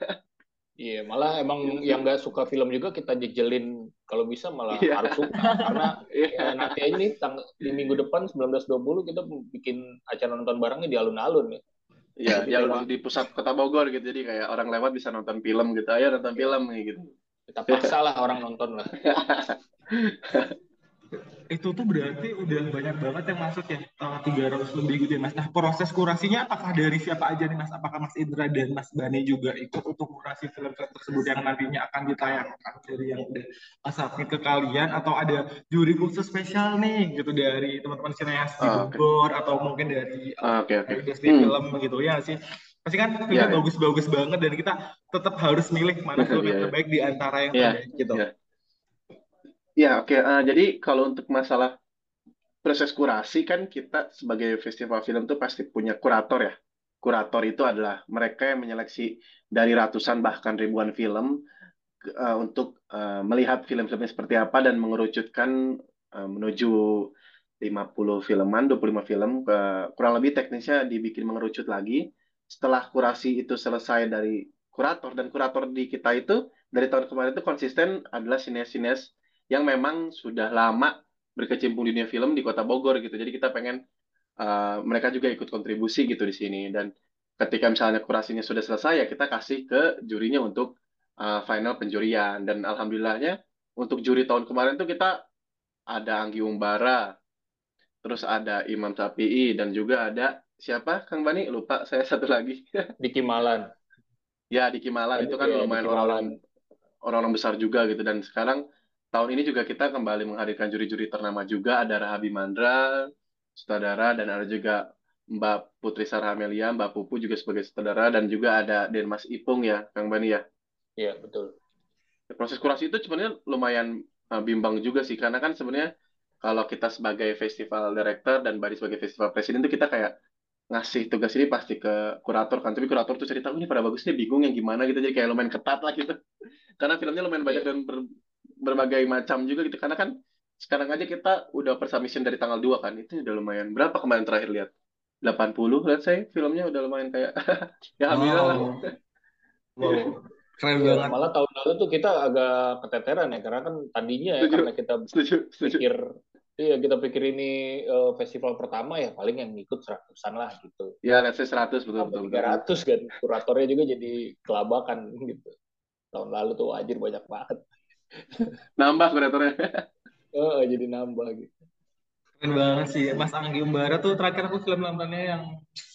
Iya, malah emang yang nggak suka film juga kita jejelin. Kalau bisa malah Iya. harus suka. Karena Iya. ya, nanti nih tang- di minggu depan 19.20 kita bikin acara nonton barengnya di alun-alun ya. ya Lebih yang tema- di pusat kota Bogor gitu. Jadi kayak orang lewat bisa nonton film gitu. Ayo nonton film nih gitu. Kita paksa lah orang nonton lah. *laughs* itu tuh berarti udah banyak banget yang masuk ya, uh, 300 lebih gitu ya Mas. Nah, proses kurasinya apakah dari siapa aja nih Mas? Apakah Mas Indra dan Mas Bani juga ikut untuk kurasi film-film tersebut yang nantinya akan ditayangkan dari yang udah submit ke kalian atau ada juri khusus spesial nih gitu dari teman-teman sineas di Oh. Bogor atau mungkin dari uh, Ah, oke oke industri Hmm. film gitu ya sih. Pasti kan filmnya iya. bagus-bagus banget dan kita tetap harus milih mana film yang Iya, iya. terbaik di antara yang Iya, terbaik gitu. iya. Ya, oke. Eh, jadi kalau untuk masalah proses kurasi kan kita sebagai festival film tuh pasti punya kurator ya. Kurator itu adalah mereka yang menyeleksi dari ratusan bahkan ribuan film eh, untuk eh, melihat film-filmnya seperti apa dan mengerucutkan eh, menuju 50 filman, 25 film. Eh, kurang lebih teknisnya dibikin mengerucut lagi. Setelah kurasi itu selesai dari kurator dan kurator di kita itu dari tahun kemarin itu konsisten adalah sinias-sinias yang memang sudah lama berkecimpung di dunia film di Kota Bogor gitu. Jadi kita pengen uh, mereka juga ikut kontribusi gitu di sini. Dan ketika misalnya kurasinya sudah selesai ya kita kasih ke jurinya untuk uh, final penjurian. Dan alhamdulillahnya untuk juri tahun kemarin tuh kita ada Anggi Umbara, terus ada Imam Sapi'i dan juga ada siapa Kang Bani? Lupa saya *laughs* satu lagi. Di Kimalan. Ya di Kimalan itu kan Iya, lumayan orang-orang besar juga gitu dan sekarang tahun ini juga kita kembali menghadirkan juri-juri ternama juga. Ada Rahabi Mandra sutradara dan ada juga Mbak Putri Sarah Amelia Mbak Pupu juga sebagai sutradara dan juga ada Denmas Ipung ya Kang Bani ya. Iya, betul. proses kurasi itu sebenarnya lumayan uh, bimbang juga sih karena kan sebenarnya kalau kita sebagai festival director dan Bari sebagai festival presiden itu kita kayak ngasih tugas ini pasti ke kurator kan. Tapi kurator tuh cerita "Oh, ini pada bagus nih bingung yang gimana gitu. Jadi kayak lumayan ketat lah gitu. *laughs* Karena filmnya lumayan banyak dan ber- berbagai macam juga gitu. Karena kan sekarang aja kita udah per submission dari tanggal 2 kan. Itu udah lumayan. Berapa kemarin terakhir lihat? 80 lihat saya filmnya udah lumayan kayak *laughs* ya alhamdulillah. Lah Wow. Keren Iya, banget. malah tahun lalu tuh kita agak keteteran ya. Karena kan tadinya ya Setuju. karena kita setuju setuju. pikir iya kita pikir ini eh, festival pertama ya paling yang ngikut seratusan lah gitu. ya let's say 100 betul betul Tiga betul ratus kan kuratornya juga jadi kelabakan gitu. tahun lalu tuh wajir banyak banget Nambah kreatornya. oh jadi nambah gitu Keren banget sih. Mas Anggi Umbara tuh terakhir aku film nontonnya yang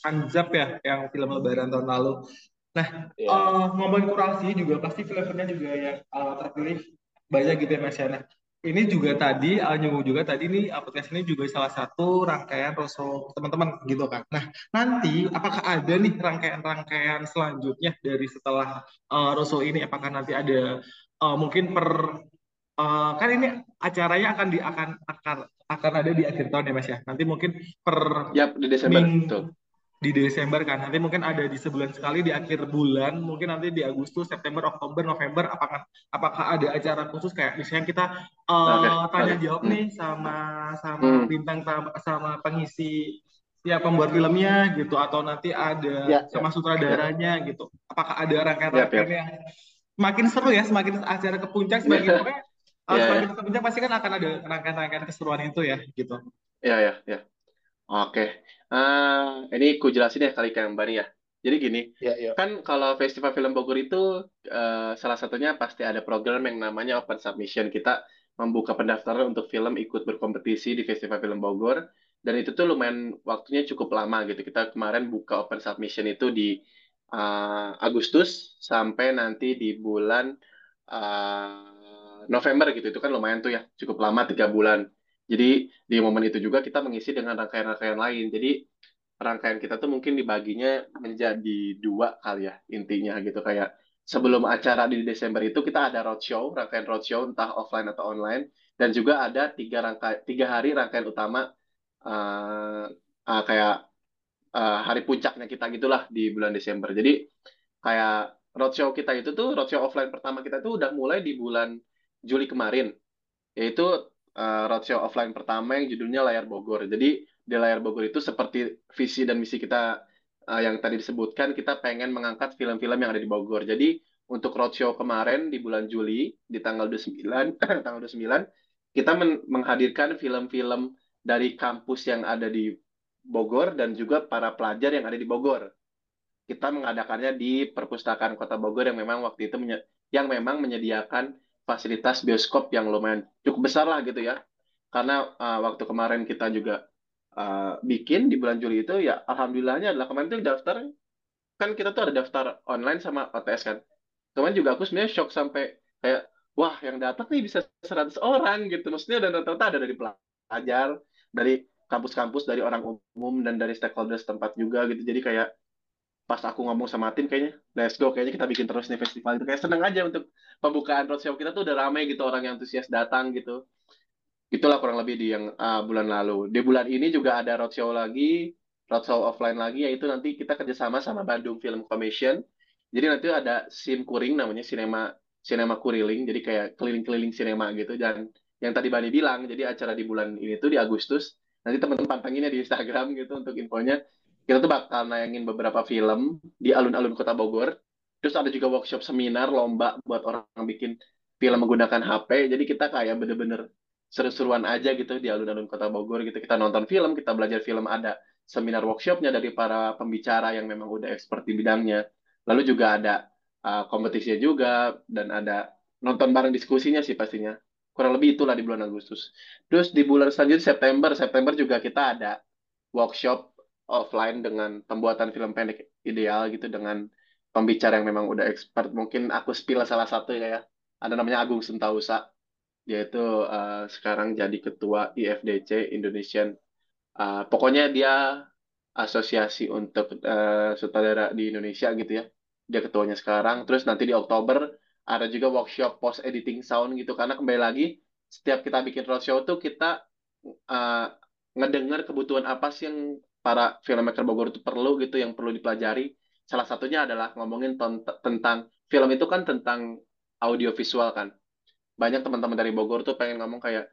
Anjab ya, yang film Lebaran tahun lalu. Nah, ya eh, ngomongin kurasi juga pasti film-filmnya juga yang eh, terpilih banyak gitu ya Mas ya. Nah, ini juga tadi, uh, nyinggung juga tadi nih aplikasi ini juga salah satu rangkaian Rosso teman-teman gitu kan. Nah, nanti apakah ada nih rangkaian-rangkaian selanjutnya dari setelah uh, Rosso ini? Apakah nanti ada uh, mungkin per uh, kan ini acaranya akan di akan akan akan ada di akhir tahun ya Mas ya. Nanti mungkin per Yap, di Desember. ming Tuh. di Desember kan. Nanti mungkin ada di sebulan sekali di akhir bulan, mungkin nanti di Agustus, September, Oktober, November apakah apakah ada acara khusus kayak misalnya kita uh, Oke, tanya oke. jawab Hmm. nih sama sama Hmm. bintang sama pengisi ya pembuat filmnya gitu atau nanti ada ya sama sutradaranya gitu. Apakah ada rangkaian-rangkaian yap. yang semakin seru ya, semakin acara ke puncak *laughs* semakin pokoknya uh, Ya, semakin ya. ke puncak pasti kan akan ada rangkaian-rangkaian keseruan itu ya gitu. Ya, ya, ya. Oke. Eh, ini ku jelasin ya kali ke Mbak Nia. Jadi gini, ya ya kan kalau Festival Film Bogor itu eh, salah satunya pasti ada program yang namanya Open Submission. Kita membuka pendaftaran untuk film ikut berkompetisi di Festival Film Bogor. Dan itu tuh lumayan waktunya cukup lama gitu. Kita kemarin buka Open Submission itu di eh, Agustus sampai nanti di bulan eh, November gitu. Itu kan lumayan tuh ya, cukup lama tiga bulan. Jadi di momen itu juga kita mengisi dengan rangkaian-rangkaian lain. Jadi rangkaian kita tuh mungkin dibaginya menjadi dua kali ya intinya gitu kayak sebelum acara di Desember itu kita ada roadshow rangkaian roadshow entah offline atau online dan juga ada tiga rangkaian tiga hari rangkaian utama eh, eh, kayak eh, hari puncaknya kita gitulah di bulan Desember jadi kayak roadshow kita itu tuh roadshow offline pertama kita tuh udah mulai di bulan Juli kemarin yaitu uh, roadshow offline pertama yang judulnya Layar Bogor. Jadi di Layar Bogor itu seperti visi dan misi kita uh, yang tadi disebutkan, kita pengen mengangkat film-film yang ada di Bogor. Jadi untuk roadshow kemarin di bulan Juli, di tanggal 29, *clears throat* tanggal 29, kita men- menghadirkan film-film dari kampus yang ada di Bogor dan juga para pelajar yang ada di Bogor. Kita mengadakannya di Perpustakaan Kota Bogor yang memang waktu itu yang memang menyediakan fasilitas bioskop yang lumayan cukup besar lah gitu ya. Karena uh, waktu kemarin kita juga uh, bikin di bulan Juli itu ya alhamdulillahnya adalah kemarin tuh daftar kan kita tuh ada daftar online sama OTS kan. Kemarin juga aku sebenarnya shock sampai kayak wah yang datang nih bisa 100 orang gitu. Maksudnya dan rata-rata ada dari pelajar, dari kampus-kampus, dari orang umum dan dari stakeholder setempat juga gitu. Jadi kayak pas aku ngomong sama tim kayaknya let's go kayaknya kita bikin terus nih festival itu kayak seneng aja untuk pembukaan roadshow kita tuh udah ramai gitu orang yang antusias datang gitu. Itulah kurang lebih di yang uh, bulan lalu. Di bulan ini juga ada roadshow lagi roadshow offline lagi yaitu nanti kita kerjasama sama Bandung Film Commission. Jadi nanti ada sim kuring namanya sinema sinema kuriling. Jadi kayak keliling-keliling sinema gitu. Dan yang tadi Bani bilang jadi acara di bulan ini tuh di Agustus nanti teman-teman pantanginnya di Instagram gitu untuk infonya kita tuh bakal nayangin beberapa film di alun-alun Kota Bogor. Terus ada juga workshop seminar lomba buat orang yang bikin film menggunakan HP. Jadi kita kayak bener-bener seru-seruan aja gitu di alun-alun Kota Bogor gitu. Kita nonton film, kita belajar film, ada seminar workshopnya dari para pembicara yang memang udah expert di bidangnya. Lalu juga ada uh, kompetisinya juga dan ada nonton bareng diskusinya sih pastinya. Kurang lebih itulah di bulan Agustus. Terus di bulan selanjutnya September, September juga kita ada workshop offline dengan pembuatan film pendek ideal gitu dengan pembicara yang memang udah expert. Mungkin aku spill salah satu ya, ya. Ada namanya Agung Sentausa. Dia itu uh, sekarang jadi ketua IFDC Indonesian. Uh, pokoknya dia asosiasi untuk uh, sutradara di Indonesia gitu ya. Dia ketuanya sekarang. Terus nanti di Oktober ada juga workshop post editing sound gitu karena kembali lagi setiap kita bikin roadshow tuh kita uh, ngedengar kebutuhan apa sih yang para filmmaker Bogor itu perlu gitu yang perlu dipelajari. Salah satunya adalah ngomongin tentang film itu kan tentang audio visual kan. Banyak teman-teman dari Bogor tuh pengen ngomong kayak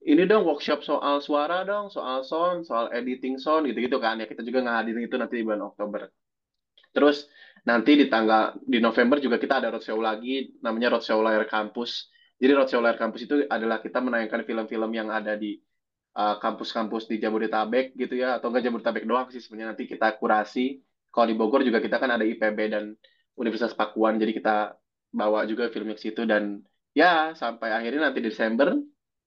ini dong workshop soal suara dong, soal sound, soal editing sound gitu-gitu kan ya. Kita juga ngadirin itu nanti di bulan Oktober. Terus nanti di tanggal di November juga kita ada roadshow lagi namanya roadshow layar kampus. Jadi roadshow layar kampus itu adalah kita menayangkan film-film yang ada di kampus-kampus uh, di Jabodetabek gitu ya atau enggak Jabodetabek doang sih sebenarnya. Nanti kita kurasi. Kalau di Bogor juga kita kan ada IPB dan Universitas Pakuan jadi kita bawa juga filmnya ke situ. Dan ya sampai akhirnya nanti Desember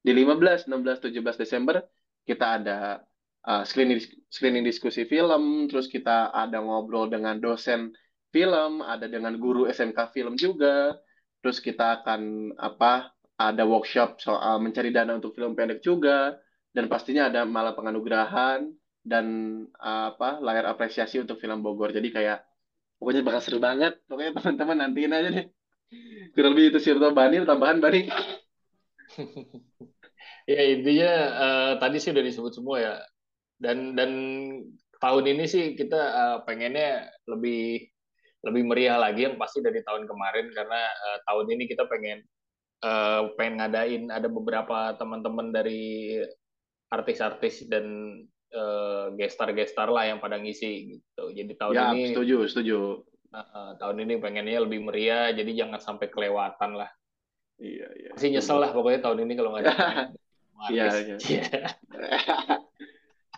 di 15, 16, 17 Desember kita ada uh, screening screening diskusi film, terus kita ada ngobrol dengan dosen film, ada dengan guru SMK film juga, terus kita akan apa ada workshop soal mencari dana untuk film pendek juga, dan pastinya ada malam penganugerahan dan apa layar apresiasi untuk film Bogor. Jadi kayak pokoknya bakal seru banget. Pokoknya teman-teman nantiin aja deh. Kurang lebih itu sih Bani, tambahan Bani. *laughs* ya intinya uh, tadi sih udah disebut semua ya. Dan dan tahun ini sih kita uh, pengennya lebih lebih meriah lagi yang pasti dari tahun kemarin karena uh, tahun ini kita pengen uh, pengen ngadain ada beberapa teman-teman dari artis-artis dan uh, gestar-gestar lah yang pada ngisi gitu. Jadi tahun ya, ini setuju, setuju. Uh, tahun ini pengennya lebih meriah, jadi jangan sampai kelewatan lah. Iya, iya. Masih nyesel lah pokoknya tahun ini kalau nggak ada. *laughs* Iya, iya. *laughs* *laughs*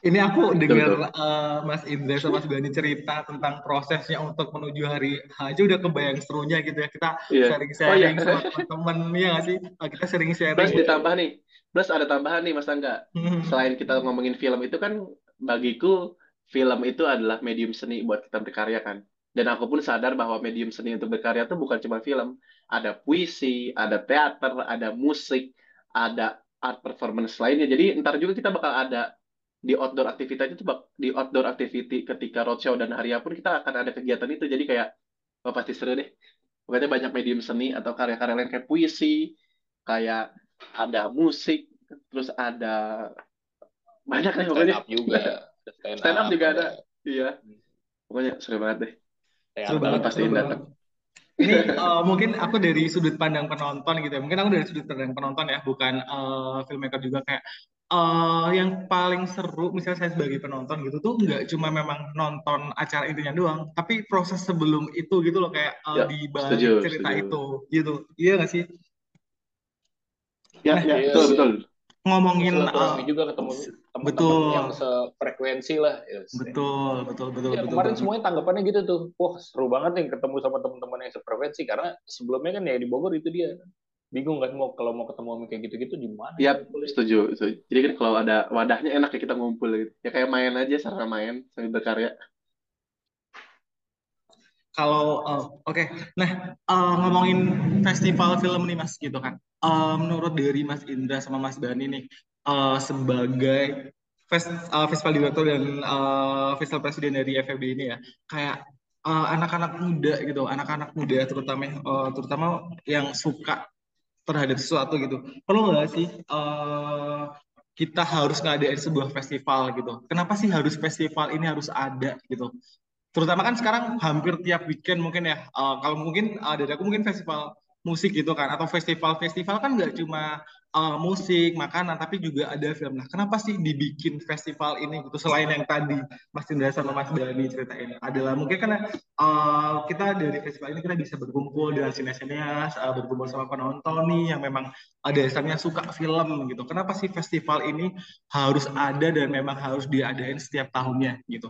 Ini aku dengar uh, Mas Indra sama Mas Bani cerita tentang prosesnya untuk menuju hari H udah kebayang serunya gitu ya. Kita Iya. sharing-sharing Oh, iya. sama teman-teman ya nggak sih? Nah, kita sering Plus ditambah nih, plus ada tambahan nih Mas Angga. Hmm. Selain kita ngomongin film itu kan bagiku film itu adalah medium seni buat kita berkarya kan. Dan aku pun sadar bahwa medium seni untuk berkarya itu bukan cuma film. Ada puisi, ada teater, ada musik, ada art performance lainnya. Jadi ntar juga kita bakal ada di outdoor activity itu bak- di outdoor activity ketika roadshow dan hari pun kita akan ada kegiatan itu. Jadi kayak oh, pasti seru deh. Pokoknya banyak medium seni atau karya-karya lain kayak puisi, kayak ada musik, terus ada banyak nih stand pokoknya. up juga. Ada Stand, Stand up juga ada. Iya. Pokoknya seru banget deh. Seru banget, pastiin seru datang. banget. Ini uh, mungkin aku dari sudut pandang penonton gitu ya. Mungkin aku dari sudut pandang penonton ya, bukan uh, filmmaker juga kayak uh, yang paling seru misalnya saya sebagai penonton gitu tuh nggak cuma memang nonton acara intinya doang, tapi proses sebelum itu gitu loh kayak uh, Ya, di balik setuju, cerita setuju. itu gitu. Iya nggak sih? Ya, Nah, ya, iya betul, betul. Ngomongin uh, juga ketemu teman-teman betul. yang sefrekuensi lah. Ya, betul, betul, betul, Ya, betul kemarin banget. semuanya tanggapannya gitu tuh. Wah, seru banget nih ketemu sama teman-teman yang sefrekuensi karena sebelumnya kan ya di Bogor itu dia bingung kan mau kalau mau ketemu sama kayak gitu-gitu di mana Ya, ngumpulnya. setuju, setuju. Jadi kan kalau ada wadahnya enak ya kita ngumpul gitu. Ya kayak main aja, sarana main sambil berkarya. Kalau uh, oke, nah uh, ngomongin festival film nih Mas gitu kan. Uh, menurut dari Mas Indra sama Mas Bani nih uh, sebagai fest, uh, festival director dan uh, festival presiden dari FFB ini ya, kayak uh, anak-anak muda gitu, anak-anak muda terutama uh, terutama yang suka terhadap sesuatu gitu. Perlu nggak sih uh, kita harus ngadain sebuah festival gitu? Kenapa sih harus festival ini harus ada gitu? terutama kan sekarang hampir tiap weekend mungkin ya uh, kalau mungkin uh, dari aku mungkin festival musik gitu kan atau festival-festival kan nggak cuma uh, musik makanan tapi juga ada film. Nah kenapa sih dibikin festival ini gitu selain yang tadi Mas Indra sama Mas Dani ceritain? Adalah mungkin karena uh, kita dari festival ini kita bisa berkumpul dengan sineas uh, berkumpul sama penonton nih yang memang ada dasarnya suka film gitu. Kenapa sih festival ini harus ada dan memang harus diadain setiap tahunnya gitu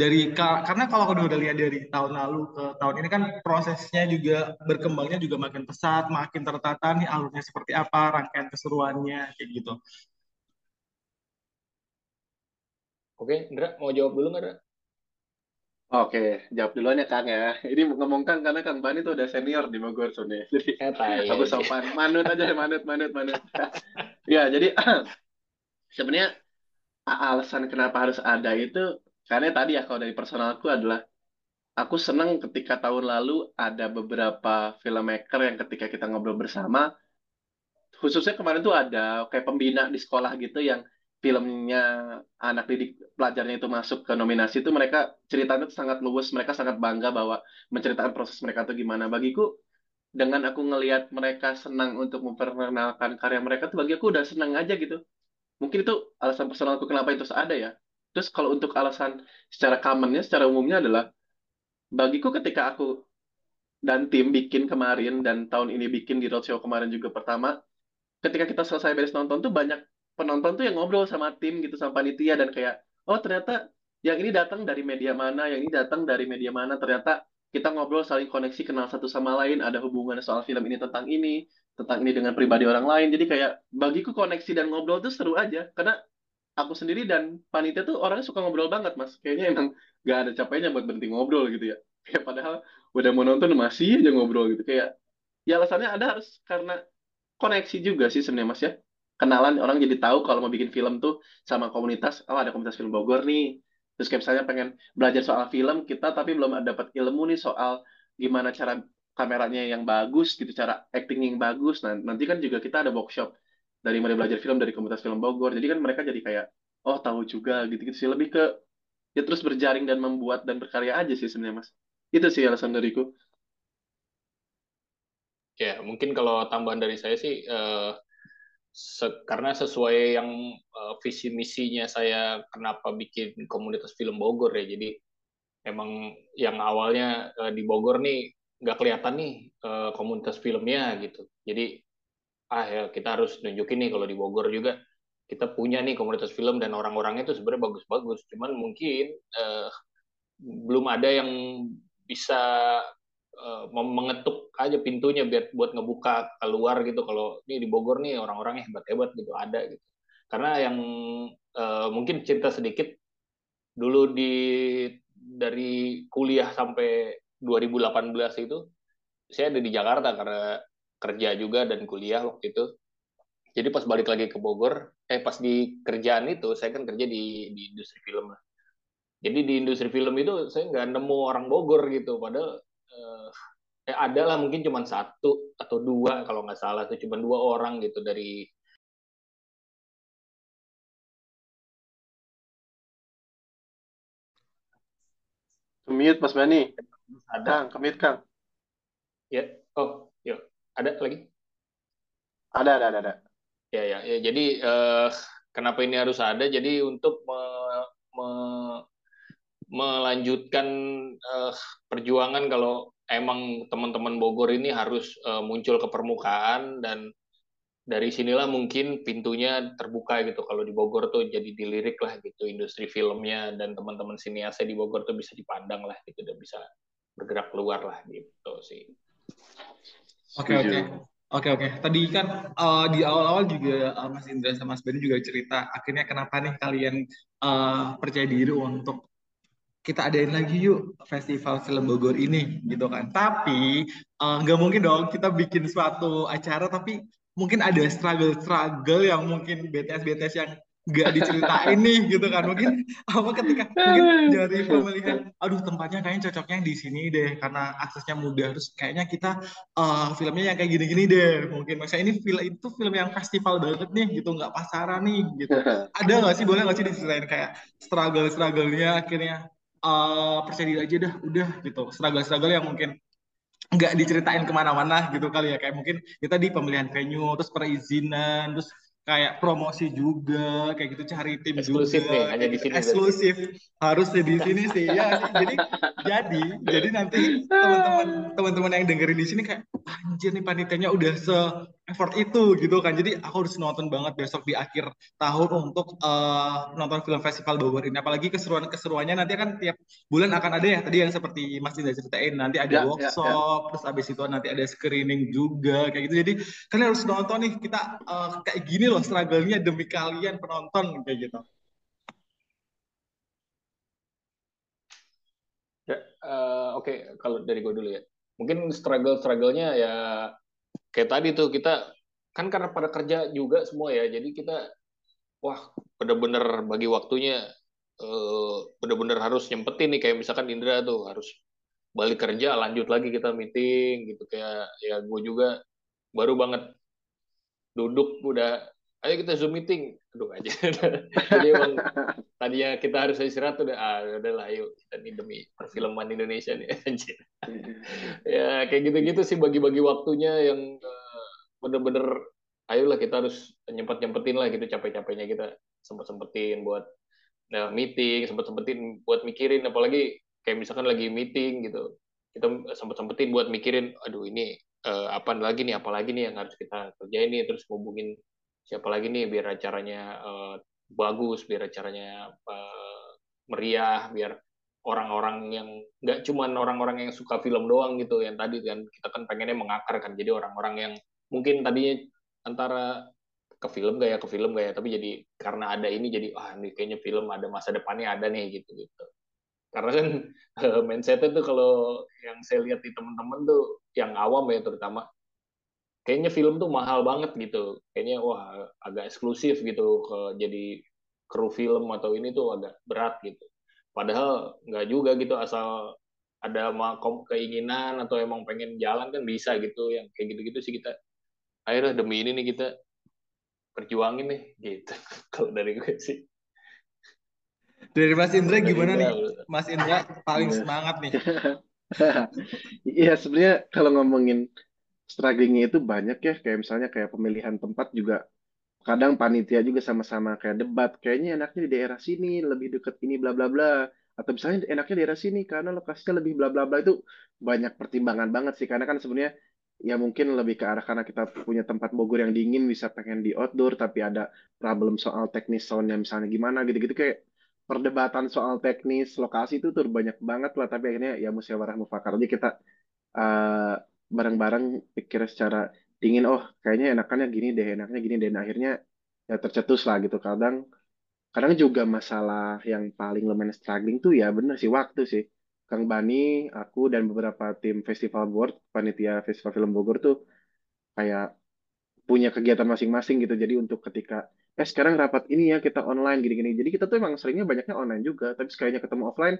dari karena kalau aku udah lihat dari tahun lalu ke tahun ini kan prosesnya juga berkembangnya juga makin pesat, makin tertata nih alurnya seperti apa, rangkaian keseruannya kayak gitu. Oke, Indra mau jawab dulu nggak, Indra? Oke, jawab duluan ya Kang ya. Ini ngomong Kang karena Kang Bani tuh udah senior di Bogor soalnya. Jadi Eh, tai aku sopan, manut aja, manut, manut, manut. Ya, jadi *clears throat* sebenarnya alasan kenapa harus ada itu karena tadi ya kalau dari personalku adalah aku senang ketika tahun lalu ada beberapa filmmaker yang ketika kita ngobrol bersama khususnya kemarin tuh ada kayak pembina di sekolah gitu yang filmnya anak didik pelajarnya itu masuk ke nominasi itu mereka ceritanya tuh sangat luwes mereka sangat bangga bahwa menceritakan proses mereka tuh gimana. Bagiku dengan aku ngelihat mereka senang untuk memperkenalkan karya mereka tuh bagi aku udah senang aja gitu. Mungkin itu alasan personalku kenapa itu ada ya terus kalau untuk alasan secara commonnya secara umumnya adalah bagiku ketika aku dan tim bikin kemarin dan tahun ini bikin di roadshow kemarin juga pertama ketika kita selesai beres nonton tuh banyak penonton tuh yang ngobrol sama tim gitu sama panitia dan kayak oh ternyata yang ini datang dari media mana yang ini datang dari media mana ternyata kita ngobrol saling koneksi kenal satu sama lain ada hubungan soal film ini tentang ini tentang ini dengan pribadi orang lain. Jadi kayak bagiku koneksi dan ngobrol tuh seru aja. Karena aku sendiri dan panitia tuh orangnya suka ngobrol banget mas. Kayaknya emang gak ada capeknya buat berhenti ngobrol gitu ya. *laughs* Kayak padahal udah mau nonton masih aja ngobrol gitu. Kayak ya alasannya ada harus karena koneksi juga sih sebenarnya mas ya. Kenalan orang jadi tahu kalau mau bikin film tuh sama komunitas oh ada komunitas film Bogor nih. Terus kayak misalnya pengen belajar soal film kita tapi belum dapat ilmu nih soal gimana cara kameranya yang bagus gitu cara acting yang bagus. Nah nanti kan juga kita ada workshop dari mulai belajar film dari komunitas film Bogor. Jadi kan mereka jadi kayak oh tahu juga gitu gitu sih. Lebih ke ya terus berjaring dan membuat dan berkarya aja sih sebenarnya mas. Itu sih alasan dariku. Ya mungkin kalau tambahan dari saya sih uh, se karena sesuai yang uh, visi misinya saya kenapa bikin komunitas film Bogor ya. Jadi emang yang awalnya uh, di Bogor nih nggak kelihatan nih uh, komunitas filmnya gitu. Jadi ah ya kita harus nunjukin nih kalau di Bogor juga kita punya nih komunitas film dan orang-orangnya itu sebenarnya bagus-bagus. Cuman mungkin uh, belum ada yang bisa uh, mengetuk aja pintunya biar buat ngebuka keluar gitu. Kalau ini di Bogor nih orang-orangnya hebat-hebat gitu ada gitu. Karena yang uh, mungkin cerita sedikit dulu di dari kuliah sampai 2018 itu saya ada di Jakarta karena kerja juga dan kuliah waktu itu jadi pas balik lagi ke Bogor eh pas di kerjaan itu saya kan kerja di di industri film lah jadi di industri film itu saya nggak nemu orang Bogor gitu padahal uh, eh ada lah mungkin cuma satu atau dua kalau nggak salah itu cuma dua orang gitu dari Kemit Mas Mani. Ada. Kang, kemit Kang. Ya, oh. Ada lagi? Ada, ada, ada. ada. Ya, ya, ya. Jadi uh, kenapa ini harus ada? Jadi untuk me, me, melanjutkan uh, perjuangan kalau emang teman-teman Bogor ini harus uh, muncul ke permukaan dan dari sinilah mungkin pintunya terbuka gitu kalau di Bogor tuh jadi dilirik lah gitu industri filmnya dan teman-teman siniasnya di Bogor tuh bisa dipandang lah gitu dan bisa bergerak keluar lah gitu sih. Oke oke. Oke oke. Tadi kan uh, di awal-awal juga uh, Mas Indra sama Mas Benny juga cerita akhirnya kenapa nih kalian uh, percaya diri untuk kita adain lagi yuk festival film Bogor ini gitu kan. Tapi nggak uh, mungkin dong kita bikin suatu acara tapi mungkin ada struggle-struggle yang mungkin BTS-BTS yang nggak diceritain nih gitu kan. Mungkin apa ketika mungkin dari pemilihan aduh tempatnya kayaknya cocoknya di sini deh karena aksesnya mudah. Terus kayaknya kita uh, filmnya yang kayak gini-gini deh mungkin. Misalnya ini film itu film yang festival banget nih gitu. Nggak pasaran nih gitu. *laughs* Ada nggak sih boleh nggak sih diceritain kayak struggle struggle-nya akhirnya uh, percaya diri aja dah udah gitu. Struggle struggle yang mungkin nggak diceritain ke mana-mana gitu kali ya. Kayak mungkin kita di pemilihan venue terus perizinan terus kayak promosi juga kayak gitu cari tim eksklusif juga nih hanya di sini eksklusif. Harus di sini sih ya. Jadi jadi jadi nanti teman-teman teman-teman yang dengerin di sini kayak anjir nih panitianya udah se effort itu gitu kan. Jadi aku harus nonton banget besok di akhir tahun untuk uh, nonton film festival Bogor ini. Apalagi keseruan keseruannya nanti kan tiap bulan akan ada ya tadi yang seperti Mas Dinda ceritain. Nanti ada ya, workshop ya, ya. terus habis itu nanti ada screening juga kayak gitu. Jadi kalian harus nonton nih kita uh, kayak gini loh struggle-nya demi kalian penonton kayak gitu. Ya uh, oke okay. kalau dari gue dulu ya. Mungkin struggle struggle-nya ya kayak tadi tuh kita kan karena pada kerja juga semua ya jadi kita wah bener-bener bagi waktunya eh, bener-bener harus nyempetin nih kayak misalkan Indra tuh harus balik kerja lanjut lagi kita meeting gitu kayak ya gue juga baru banget duduk udah ayo kita zoom meeting. Aduh aja. *laughs* Jadi emang *laughs* tadinya kita harus istirahat udah. Ah udah lah ayo kita nih demi perfilman Indonesia nih *laughs* anjir. Ya kayak gitu-gitu sih bagi-bagi waktunya yang uh, bener-bener ayolah kita harus nyempet nyempetin lah gitu capek-capeknya kita sempet sempetin buat nah, meeting sempet sempetin buat mikirin apalagi kayak misalkan lagi meeting gitu kita sempet sempetin buat mikirin aduh ini uh, apa lagi nih apalagi nih yang harus kita kerjain nih? Terus ngubungin siapa lagi nih biar acaranya uh, bagus, biar acaranya uh, meriah, biar orang-orang yang nggak cuman orang-orang yang suka film doang gitu yang tadi kan kita kan pengennya mengakar kan. Jadi orang-orang yang mungkin tadinya antara ke film gak ya ke film gak ya tapi jadi karena ada ini jadi ah ini kayaknya film ada masa depannya ada nih gitu gitu. Karena kan *laughs* mindsetnya tuh kalau yang saya lihat di teman-teman tuh yang awam ya terutama kayaknya film tuh mahal banget gitu. Kayaknya wah agak eksklusif gitu ke jadi kru film atau ini tuh agak berat gitu. Padahal nggak juga gitu asal ada keinginan atau emang pengen jalan kan bisa gitu. Yang kayak gitu-gitu sih kita akhirnya demi ini nih kita perjuangin nih gitu. *laughs* Kalau dari gue sih. Dari Mas Indra gimana nih? Mas Indra paling iya. semangat nih. *laughs* Iya sebenarnya kalau ngomongin strugglingnya itu banyak ya. Kayak misalnya kayak pemilihan tempat juga kadang panitia juga sama-sama kayak debat kayaknya enaknya di daerah sini lebih deket ini bla bla bla. Atau misalnya enaknya di daerah sini karena lokasinya lebih bla bla bla itu banyak pertimbangan banget sih. Karena kan sebenarnya ya mungkin lebih ke arah karena kita punya tempat Bogor yang dingin bisa pengen di outdoor tapi ada problem soal teknis soundnya misalnya gimana gitu-gitu. Kayak perdebatan soal teknis lokasi itu tuh banyak banget lah tapi akhirnya ya musyawarah mufakat. Aja kita uh, bareng-bareng pikir secara dingin oh kayaknya enakannya gini deh enaknya gini deh. Nah, akhirnya ya tercetus lah gitu. Kadang kadang juga masalah yang paling lumayan struggling tuh ya bener sih waktu sih. Kang Bani aku dan beberapa tim festival board panitia festival film Bogor tuh kayak punya kegiatan masing-masing gitu. Jadi untuk ketika eh sekarang rapat ini ya kita online gini-gini. Jadi kita tuh emang seringnya banyaknya online juga. Tapi sekalinya ketemu offline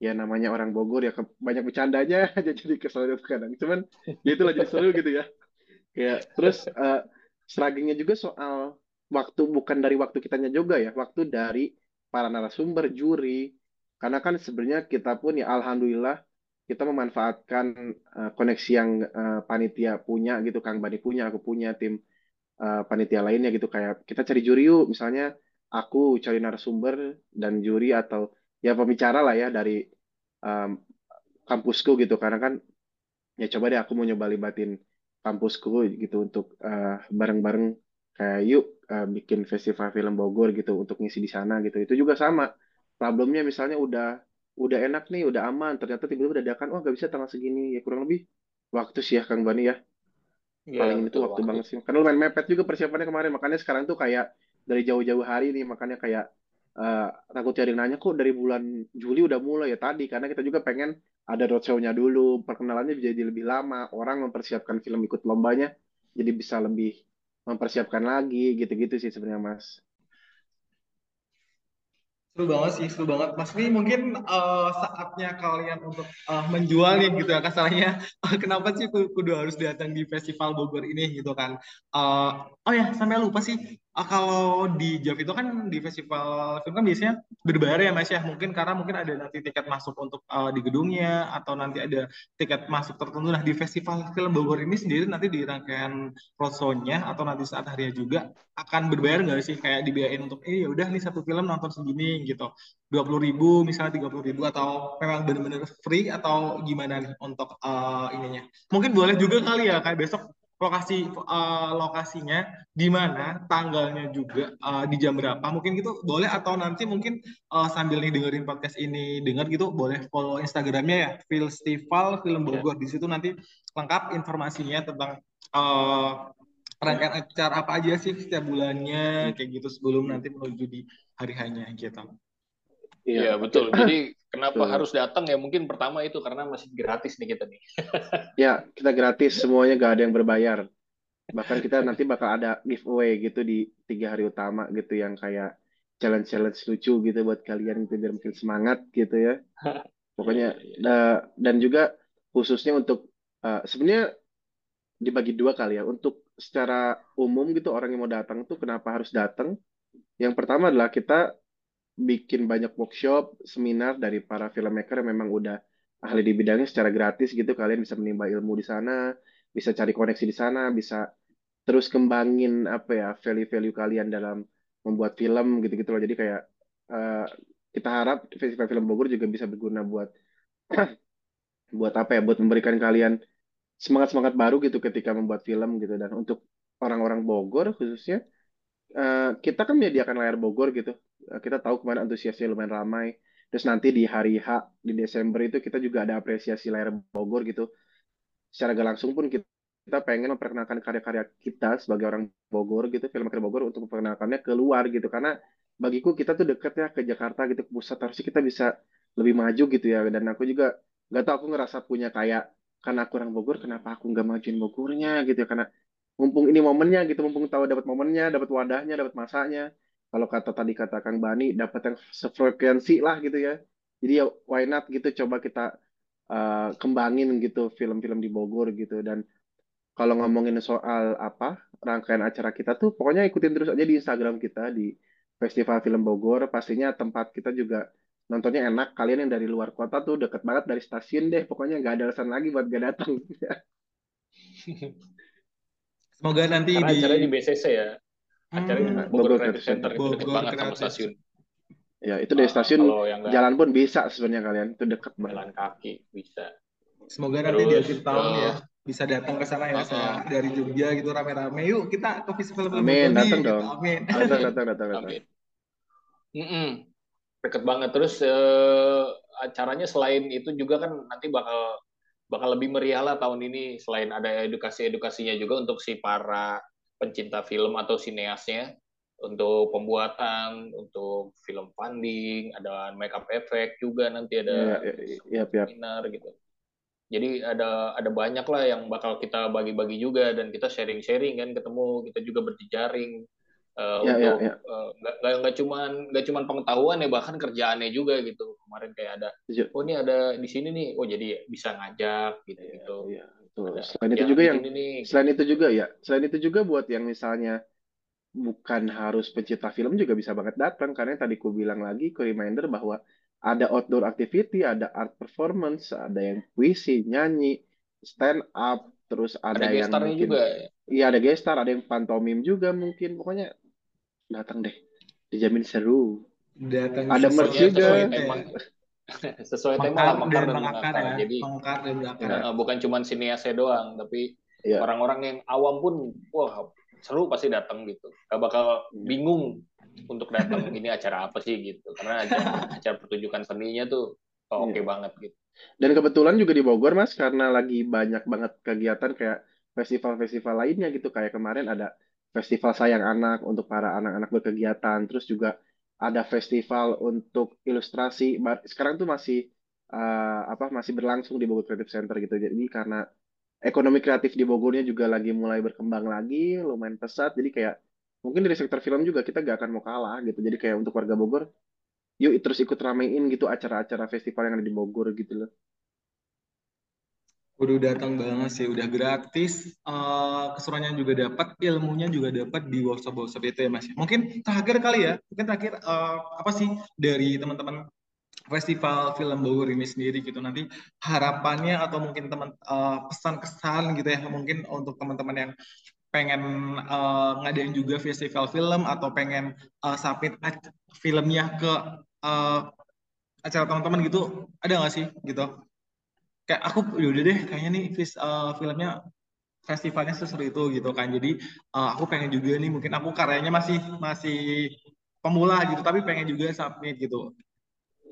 ya namanya orang Bogor ya banyak bercandanya *laughs* aja jadi kesel kadang. Cuman ya itulah jadi seru gitu ya. Kayak terus uh, strugglingnya juga soal waktu bukan dari waktu kitanya juga ya waktu dari para narasumber juri. Karena kan sebenarnya kita pun ya alhamdulillah kita memanfaatkan uh, koneksi yang uh, panitia punya gitu Kang Bani punya aku punya tim uh, panitia lainnya gitu. Kayak kita cari juri yuk. Misalnya aku cari narasumber dan juri atau ya pembicara lah ya dari um, kampusku gitu. Karena kan ya coba deh aku mau nyoba libatin kampusku gitu untuk uh, bareng-bareng kayak yuk uh, bikin festival film Bogor gitu untuk ngisi di sana gitu. Itu juga sama. Problemnya misalnya udah udah enak nih udah aman. Ternyata tiba-tiba dadakan oh nggak bisa tanggal segini. Ya kurang lebih waktu sih ya Kang Bani ya. Ya, paling itu waktu, waktu banget. sih. Karena lumayan mepet juga persiapannya kemarin. Makanya sekarang tuh kayak dari jauh-jauh hari nih. Makanya kayak uh, takut cari nanya kok dari bulan Juli udah mulai ya tadi karena kita juga pengen ada roadshow-nya dulu perkenalannya jadi lebih lama orang mempersiapkan film ikut lombanya jadi bisa lebih mempersiapkan lagi gitu-gitu sih sebenarnya Mas. Seru banget sih, seru banget. Mas ini mungkin uh, saatnya kalian untuk uh, menjual nih gitu ya kasarnya. Uh, *laughs* kenapa sih kudu harus datang di festival Bogor ini gitu kan? Uh, oh ya, sampai lupa sih uh, kalau di Jav itu kan di festival film kan biasanya berbayar ya Mas ya. Mungkin karena mungkin ada nanti tiket masuk untuk uh, di gedungnya atau nanti ada tiket masuk tertentu. Nah di festival film Bogor ini sendiri nanti di rangkaian roadshow-nya atau nanti saat harinya juga akan berbayar nggak sih kayak dibiayain untuk eh ya udah nih satu film nonton segini gitu dua puluh ribu misalnya tiga puluh ribu atau memang benar-benar free atau gimana nih untuk uh, ininya mungkin boleh juga kali ya kayak besok lokasi uh, lokasinya di mana tanggalnya juga uh, di jam berapa? Mungkin gitu boleh atau nanti mungkin uh, sambil nih dengerin podcast ini dengar gitu boleh follow instagramnya ya Festival Film Bogor. Di situ nanti lengkap informasinya tentang uh, rangkaian acara apa aja sih setiap bulannya kayak gitu sebelum nanti menuju di hari hanya gitu. Iya ya, betul. *laughs* Jadi kenapa betul. harus datang ya mungkin pertama itu karena masih gratis nih kita nih. *laughs* ya kita gratis semuanya gak ada yang berbayar. Bahkan kita nanti bakal ada giveaway gitu di tiga hari utama gitu yang kayak challenge-challenge lucu gitu buat kalian gitu biar makin semangat gitu ya. *laughs* Pokoknya uh, dan juga khususnya untuk uh, sebenarnya dibagi dua kali ya untuk secara umum gitu orang yang mau datang tuh kenapa harus datang yang pertama adalah kita bikin banyak workshop, seminar dari para filmmaker yang memang udah ahli di bidangnya secara gratis gitu. Kalian bisa menimba ilmu di sana, bisa cari koneksi di sana, bisa terus kembangin apa ya value-value kalian dalam membuat film gitu-gitu loh. Jadi kayak uh, kita harap Festival Film Bogor juga bisa berguna buat *clears throat* buat apa ya? Buat memberikan kalian semangat-semangat baru gitu ketika membuat film gitu dan untuk orang-orang Bogor khususnya uh, kita kan menyediakan layar Bogor gitu. Uh, kita tahu kemarin antusiasnya lumayan ramai. Terus nanti di hari H di Desember itu kita juga ada apresiasi layar Bogor gitu. Secara gak langsung pun kita, kita pengen memperkenalkan karya-karya kita sebagai orang Bogor gitu, filmmaker Bogor untuk memperkenalkannya keluar gitu. Karena bagiku kita tuh deket ya ke Jakarta gitu, ke pusat. Harusnya kita bisa lebih maju gitu ya. Dan aku juga nggak tahu aku ngerasa punya kayak karena aku orang Bogor, kenapa aku nggak majuin Bogornya gitu ya? Karena mumpung ini momennya gitu, mumpung tahu dapat momennya, dapat wadahnya, dapat masanya kalau kata tadi kata Kang Bani dapat yang sefrekuensi lah gitu ya. Jadi ya why not gitu coba kita uh, kembangin gitu film-film di Bogor gitu. Dan kalau ngomongin soal apa rangkaian acara kita tuh pokoknya ikutin terus aja di Instagram kita di Festival Film Bogor. Pastinya tempat kita juga nontonnya enak. Kalian yang dari luar kota tuh deket banget dari stasiun deh. Pokoknya nggak ada alasan lagi buat gak datang. *laughs* Semoga nanti Karena di acaranya di BCC ya acaranya Hmm. Bogor Bogor Creative Center Center. itu deket Bogor banget sama stasiun ya itu dari Nah, stasiun yang nggak jalan pun bisa sebenarnya kalian itu deket banget jalan kaki bisa semoga nanti di akhir tahun eh, ya bisa datang ke sana ya uh-uh. saya dari Jogja gitu rame-rame yuk kita ke festival film Amin, Bogor datang gitu. dong. amin datang datang datang datang Amin. Mm-mm. Deket banget. Terus eh, acaranya selain itu juga kan nanti bakal bakal lebih meriah lah tahun ini. Selain ada edukasi-edukasinya juga untuk si para pencinta film atau sineasnya untuk pembuatan, untuk film funding, ada makeup effect juga nanti ya ada ya ya, ya. seminar gitu. Jadi ada ada banyak lah yang bakal kita bagi-bagi juga dan kita sharing-sharing kan ketemu kita juga berjejaring eh, Ya, ya, untuk ya. eh, nggak nggak nggak cuman nggak cuman pengetahuan ya bahkan kerjaannya juga gitu kemarin kayak ada oh ini ada di sini nih oh jadi bisa ngajak gitu gitu Iya, betul. Selain itu kerjaan juga yang nih selain itu juga ya, selain itu juga buat yang misalnya bukan harus pencipta film juga bisa banget datang karena yang tadi ku bilang lagi ku reminder bahwa ada outdoor activity, ada art performance, ada yang puisi, nyanyi, stand up, terus ada ada yang mungkin juga iya ada gestar, ada yang pantomim juga mungkin. Pokoknya datang deh. Dijamin seru. datang Ada merch juga. sesuai *laughs* sesuai tema lah mengakar mekar dan dan mengakar ya jadi mengakar dan mengakar Ya. bukan cuman siniasnya doang tapi Iya. orang-orang yang awam pun wah seru pasti datang gitu gak bakal bingung untuk datang ini acara apa sih gitu karena acara, acara pertunjukan seninya tuh oh, oke Iya. banget gitu Dan kebetulan juga di Bogor, Mas, karena lagi banyak banget kegiatan kayak festival-festival lainnya gitu. Kayak kemarin ada festival Sayang Anak untuk para anak-anak berkegiatan. Terus juga ada festival untuk ilustrasi. Sekarang tuh masih eh, apa masih berlangsung di Bogor Creative Center gitu. Jadi karena ekonomi kreatif di Bogornya juga lagi mulai berkembang lagi, lumayan pesat. Jadi kayak mungkin dari sektor film juga kita gak akan mau kalah gitu. Jadi kayak untuk warga Bogor, yuk terus ikut ramein gitu acara-acara festival yang ada di Bogor gitu loh. Udah datang banget sih, udah gratis, eh keseruannya juga dapat, ilmunya juga dapat di workshop-workshop itu ya Mas. Mungkin terakhir kali ya, mungkin terakhir eh, apa sih dari teman-teman Festival Film Bogor ini sendiri gitu. Nanti harapannya atau mungkin teman eh, pesan-kesan gitu ya mungkin untuk teman-teman yang pengen eh, ngadain juga festival film atau pengen eh, submit filmnya ke eh, acara teman-teman gitu ada nggak sih gitu kayak aku ya udah deh kayaknya nih vis, eh, filmnya festivalnya seseru itu gitu kan jadi eh, aku pengen juga nih mungkin aku karyanya masih masih pemula gitu tapi pengen juga submit gitu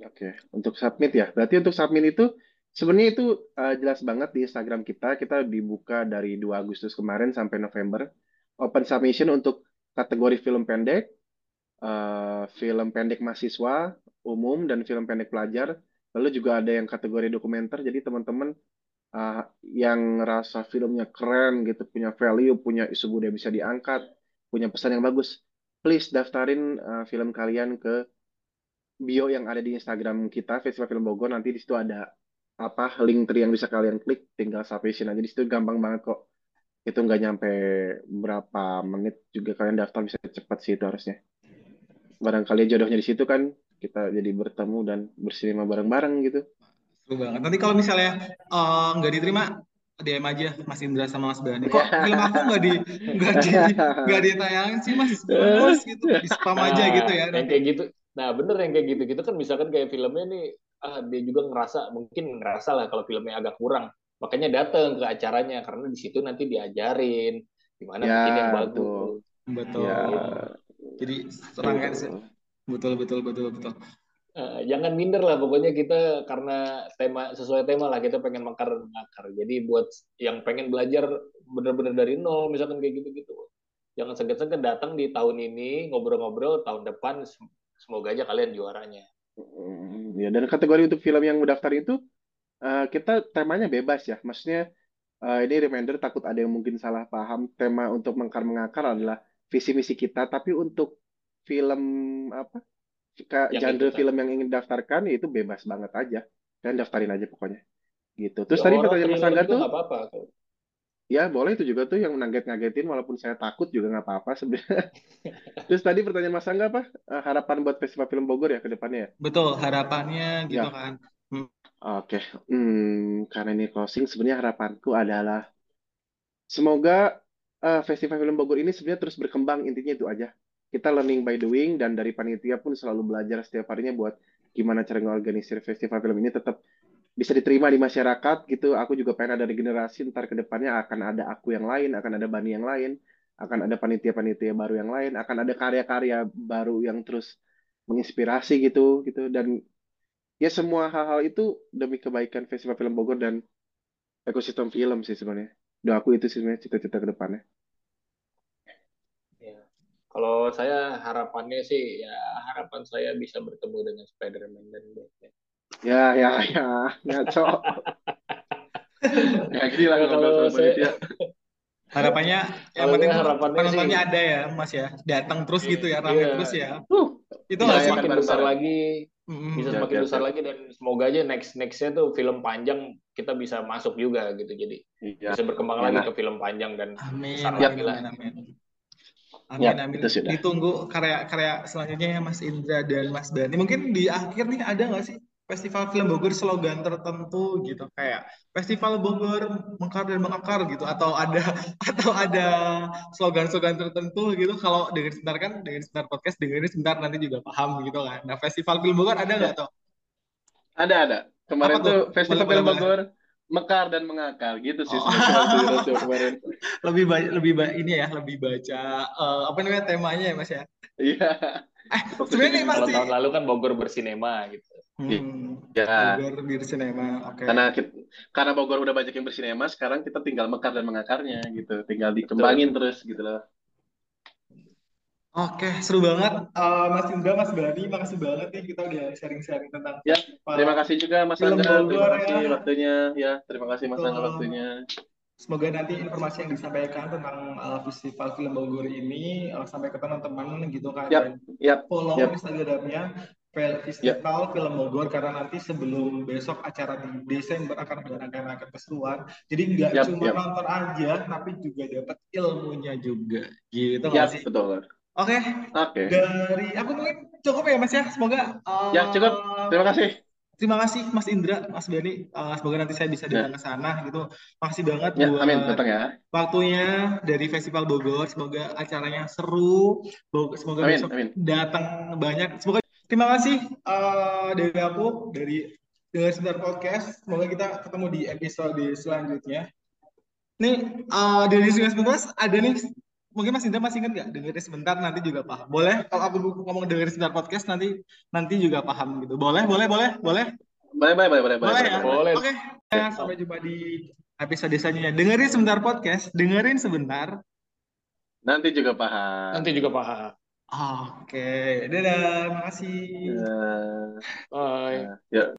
Oke, untuk submit ya. Berarti untuk submit itu sebenarnya itu uh, jelas banget di Instagram kita. Kita dibuka dari 2 Agustus kemarin sampai November. Open submission untuk kategori film pendek, uh, film pendek mahasiswa umum dan film pendek pelajar. Lalu juga ada yang kategori dokumenter. Jadi teman-teman uh, yang rasa filmnya keren gitu, punya value, punya isu budaya bisa diangkat, punya pesan yang bagus, please daftarin uh, film kalian ke bio yang ada di Instagram kita Festival Film Bogor. Nanti di situ ada apa link tree yang bisa kalian klik tinggal submission aja. Di situ gampang banget kok. Itu nggak nyampe berapa menit juga kalian daftar bisa cepat sih itu harusnya. Barangkali jodohnya di situ kan kita jadi bertemu dan bersinema bareng-bareng gitu. Seru banget. Nanti kalau misalnya eh, nggak diterima DM aja Mas Indra sama Mas Bani. Kok *laughs* film aku nggak di nggak di nggak ditayangin sih Mas? Mas gitu. Di spam aja Nah, gitu ya. Yang nanti kayak gitu. Nah bener yang kayak gitu. Gitu kan misalkan kayak filmnya nih ah dia juga ngerasa mungkin ngerasa lah kalau filmnya agak kurang. Makanya datang ke acaranya karena di situ nanti diajarin gimana ya bikin yang betul. bagus. Betul. Ya. Jadi serangkaian betul betul betul betul. Eh, jangan minder lah pokoknya kita karena tema sesuai tema lah kita pengen mekar dan mengakar jadi buat yang pengen belajar bener-bener dari nol misalkan kayak gitu-gitu. Jangan segan-segan datang di tahun ini ngobrol-ngobrol tahun depan sem- semoga aja kalian juaranya. Hmm, Ya, dan kategori untuk film yang mendaftar itu eh, kita temanya bebas ya. Maksudnya eh, ini reminder takut ada yang mungkin salah paham. Tema untuk mengkar mengakar adalah visi misi kita, tapi untuk film apa? Ka- yang genre ikutan film yang ingin daftarkan ya itu bebas banget aja. Dan daftarin aja pokoknya. Gitu. Terus ya tadi pertanyaan Mas Angga tuh nggak apa-apa Ya, boleh itu juga tuh yang ngaget-ngagetin walaupun saya takut juga nggak apa-apa sebenarnya. *laughs* Terus tadi pertanyaan Mas Angga apa? Eh, harapan buat Festival Film Bogor ya ke depannya ya? Betul, harapannya gitu Ya, kan. Hmm, oke. Hmm, karena ini closing sebenarnya harapanku adalah semoga eh, Festival Film Bogor ini sebenarnya terus berkembang, intinya itu aja. Kita learning by doing dan dari panitia pun selalu belajar setiap harinya buat gimana cara ngorganisir festival film ini tetap bisa diterima di masyarakat gitu. Aku juga pengen ada regenerasi ntar ke depannya akan ada aku yang lain, akan ada Bani yang lain, akan ada panitia-panitia baru yang lain, akan ada karya-karya baru yang terus menginspirasi gitu gitu dan ya semua hal-hal itu demi kebaikan Festival Film Bogor dan ekosistem film sih sebenarnya. Doaku itu sih sebenarnya cita-cita ke depannya. Ya kalau saya harapannya sih ya harapan saya bisa bertemu dengan Spider-Man dan Batman Ya ya ya ngaco. Ya gini lah ya kalau saya panitia. Harapannya yang penting harapannya sih penontonnya ada ya, Mas ya. Datang terus gitu ya, rame iya terus ya. Uh, Itu sih? dirayakan semakin besar bareng-bareng. lagi Mm-mm. bisa semakin siap, besar siap. lagi dan semoga aja next nextnya tuh film panjang kita bisa masuk juga gitu jadi Iya. bisa berkembang Ya lagi nah. ke film panjang dan Amin, besar Yap. lagi lah amin, amin. Amin, amin. itu sudah. Ditunggu karya-karya selanjutnya ya Mas Indra dan Mas Bani. Mungkin di akhir nih ada nggak sih Festival Film Bogor slogan tertentu gitu kayak Festival Bogor mengkar dan mengakar gitu atau ada *laughs* atau ada slogan-slogan tertentu gitu kalau dengerin sebentar kan dengerin sebentar podcast dengerin sebentar nanti juga paham gitu kan. Nah Festival Film Bogor ada Ya, nggak tuh? ada ada. Apa Kemarin tuh? tuh Boleh Festival boleh Film boleh. Bogor mekar dan mengakar gitu sih Oh. kemarin. *laughs* lebih banyak lebih ba- ini ya lebih baca eh, apa namanya temanya ya Mas ya. Iya. *laughs* Eh sebenarnya masih tahun lalu kan Bogor bersinema gitu hmm, Ya, Bogor bir sinema. Oke. karena kita, karena Bogor udah banyak yang bersinema, sekarang kita tinggal mekar dan mengakarnya gitu. Tinggal betul dikembangin terus gitu loh. Oke, seru banget. Eh, Mas Indra, Mas Bani, makasih banget nih kita udah sharing-sharing tentang Ya, terima kasih juga Mas film Angga. Terima kasih ya. waktunya. Ya, terima kasih Mas Betul. waktunya. Semoga nanti informasi yang disampaikan tentang eh, festival film Bogor ini eh, sampai ke teman-teman gitu kan Yap, dan follow yap, Instagramnya. Festival Film Bogor karena nanti sebelum besok acara di Desember akan akan akan keseruan. Jadi nggak Yap, cuma yap. nonton aja, tapi juga dapat ilmunya juga. Gitu Yap, sih? betul. Oke, Oke. dari aku mungkin cukup ya Mas ya. Semoga Ya, cukup. Terima kasih. terima kasih Mas Indra, Mas Bani. Eh, semoga nanti saya bisa Ya, datang ke sana gitu. Makasih banget ya, amin. buat Datang ya. waktunya dari Festival Bogor. Semoga acaranya seru. Semoga Amin, besok amin. datang banyak. Semoga terima kasih eh, dari aku dari Dengar Sebentar Podcast. Semoga kita ketemu di episode selanjutnya. Nih eh, dari Sebentar ada nih mungkin Mas Indra masih ingat nggak dengerin sebentar nanti juga paham. Boleh kalau aku ngomong dengerin sebentar podcast nanti nanti juga paham gitu. Boleh, boleh, boleh, boleh. Boleh, boleh, boleh, boleh, boleh, ya? boleh. Oke. Ya, sampai jumpa di episode selanjutnya. Dengerin sebentar podcast, dengerin sebentar. Nanti juga paham. nanti juga paham Oke, dadah, makasih. Ya, bye ya.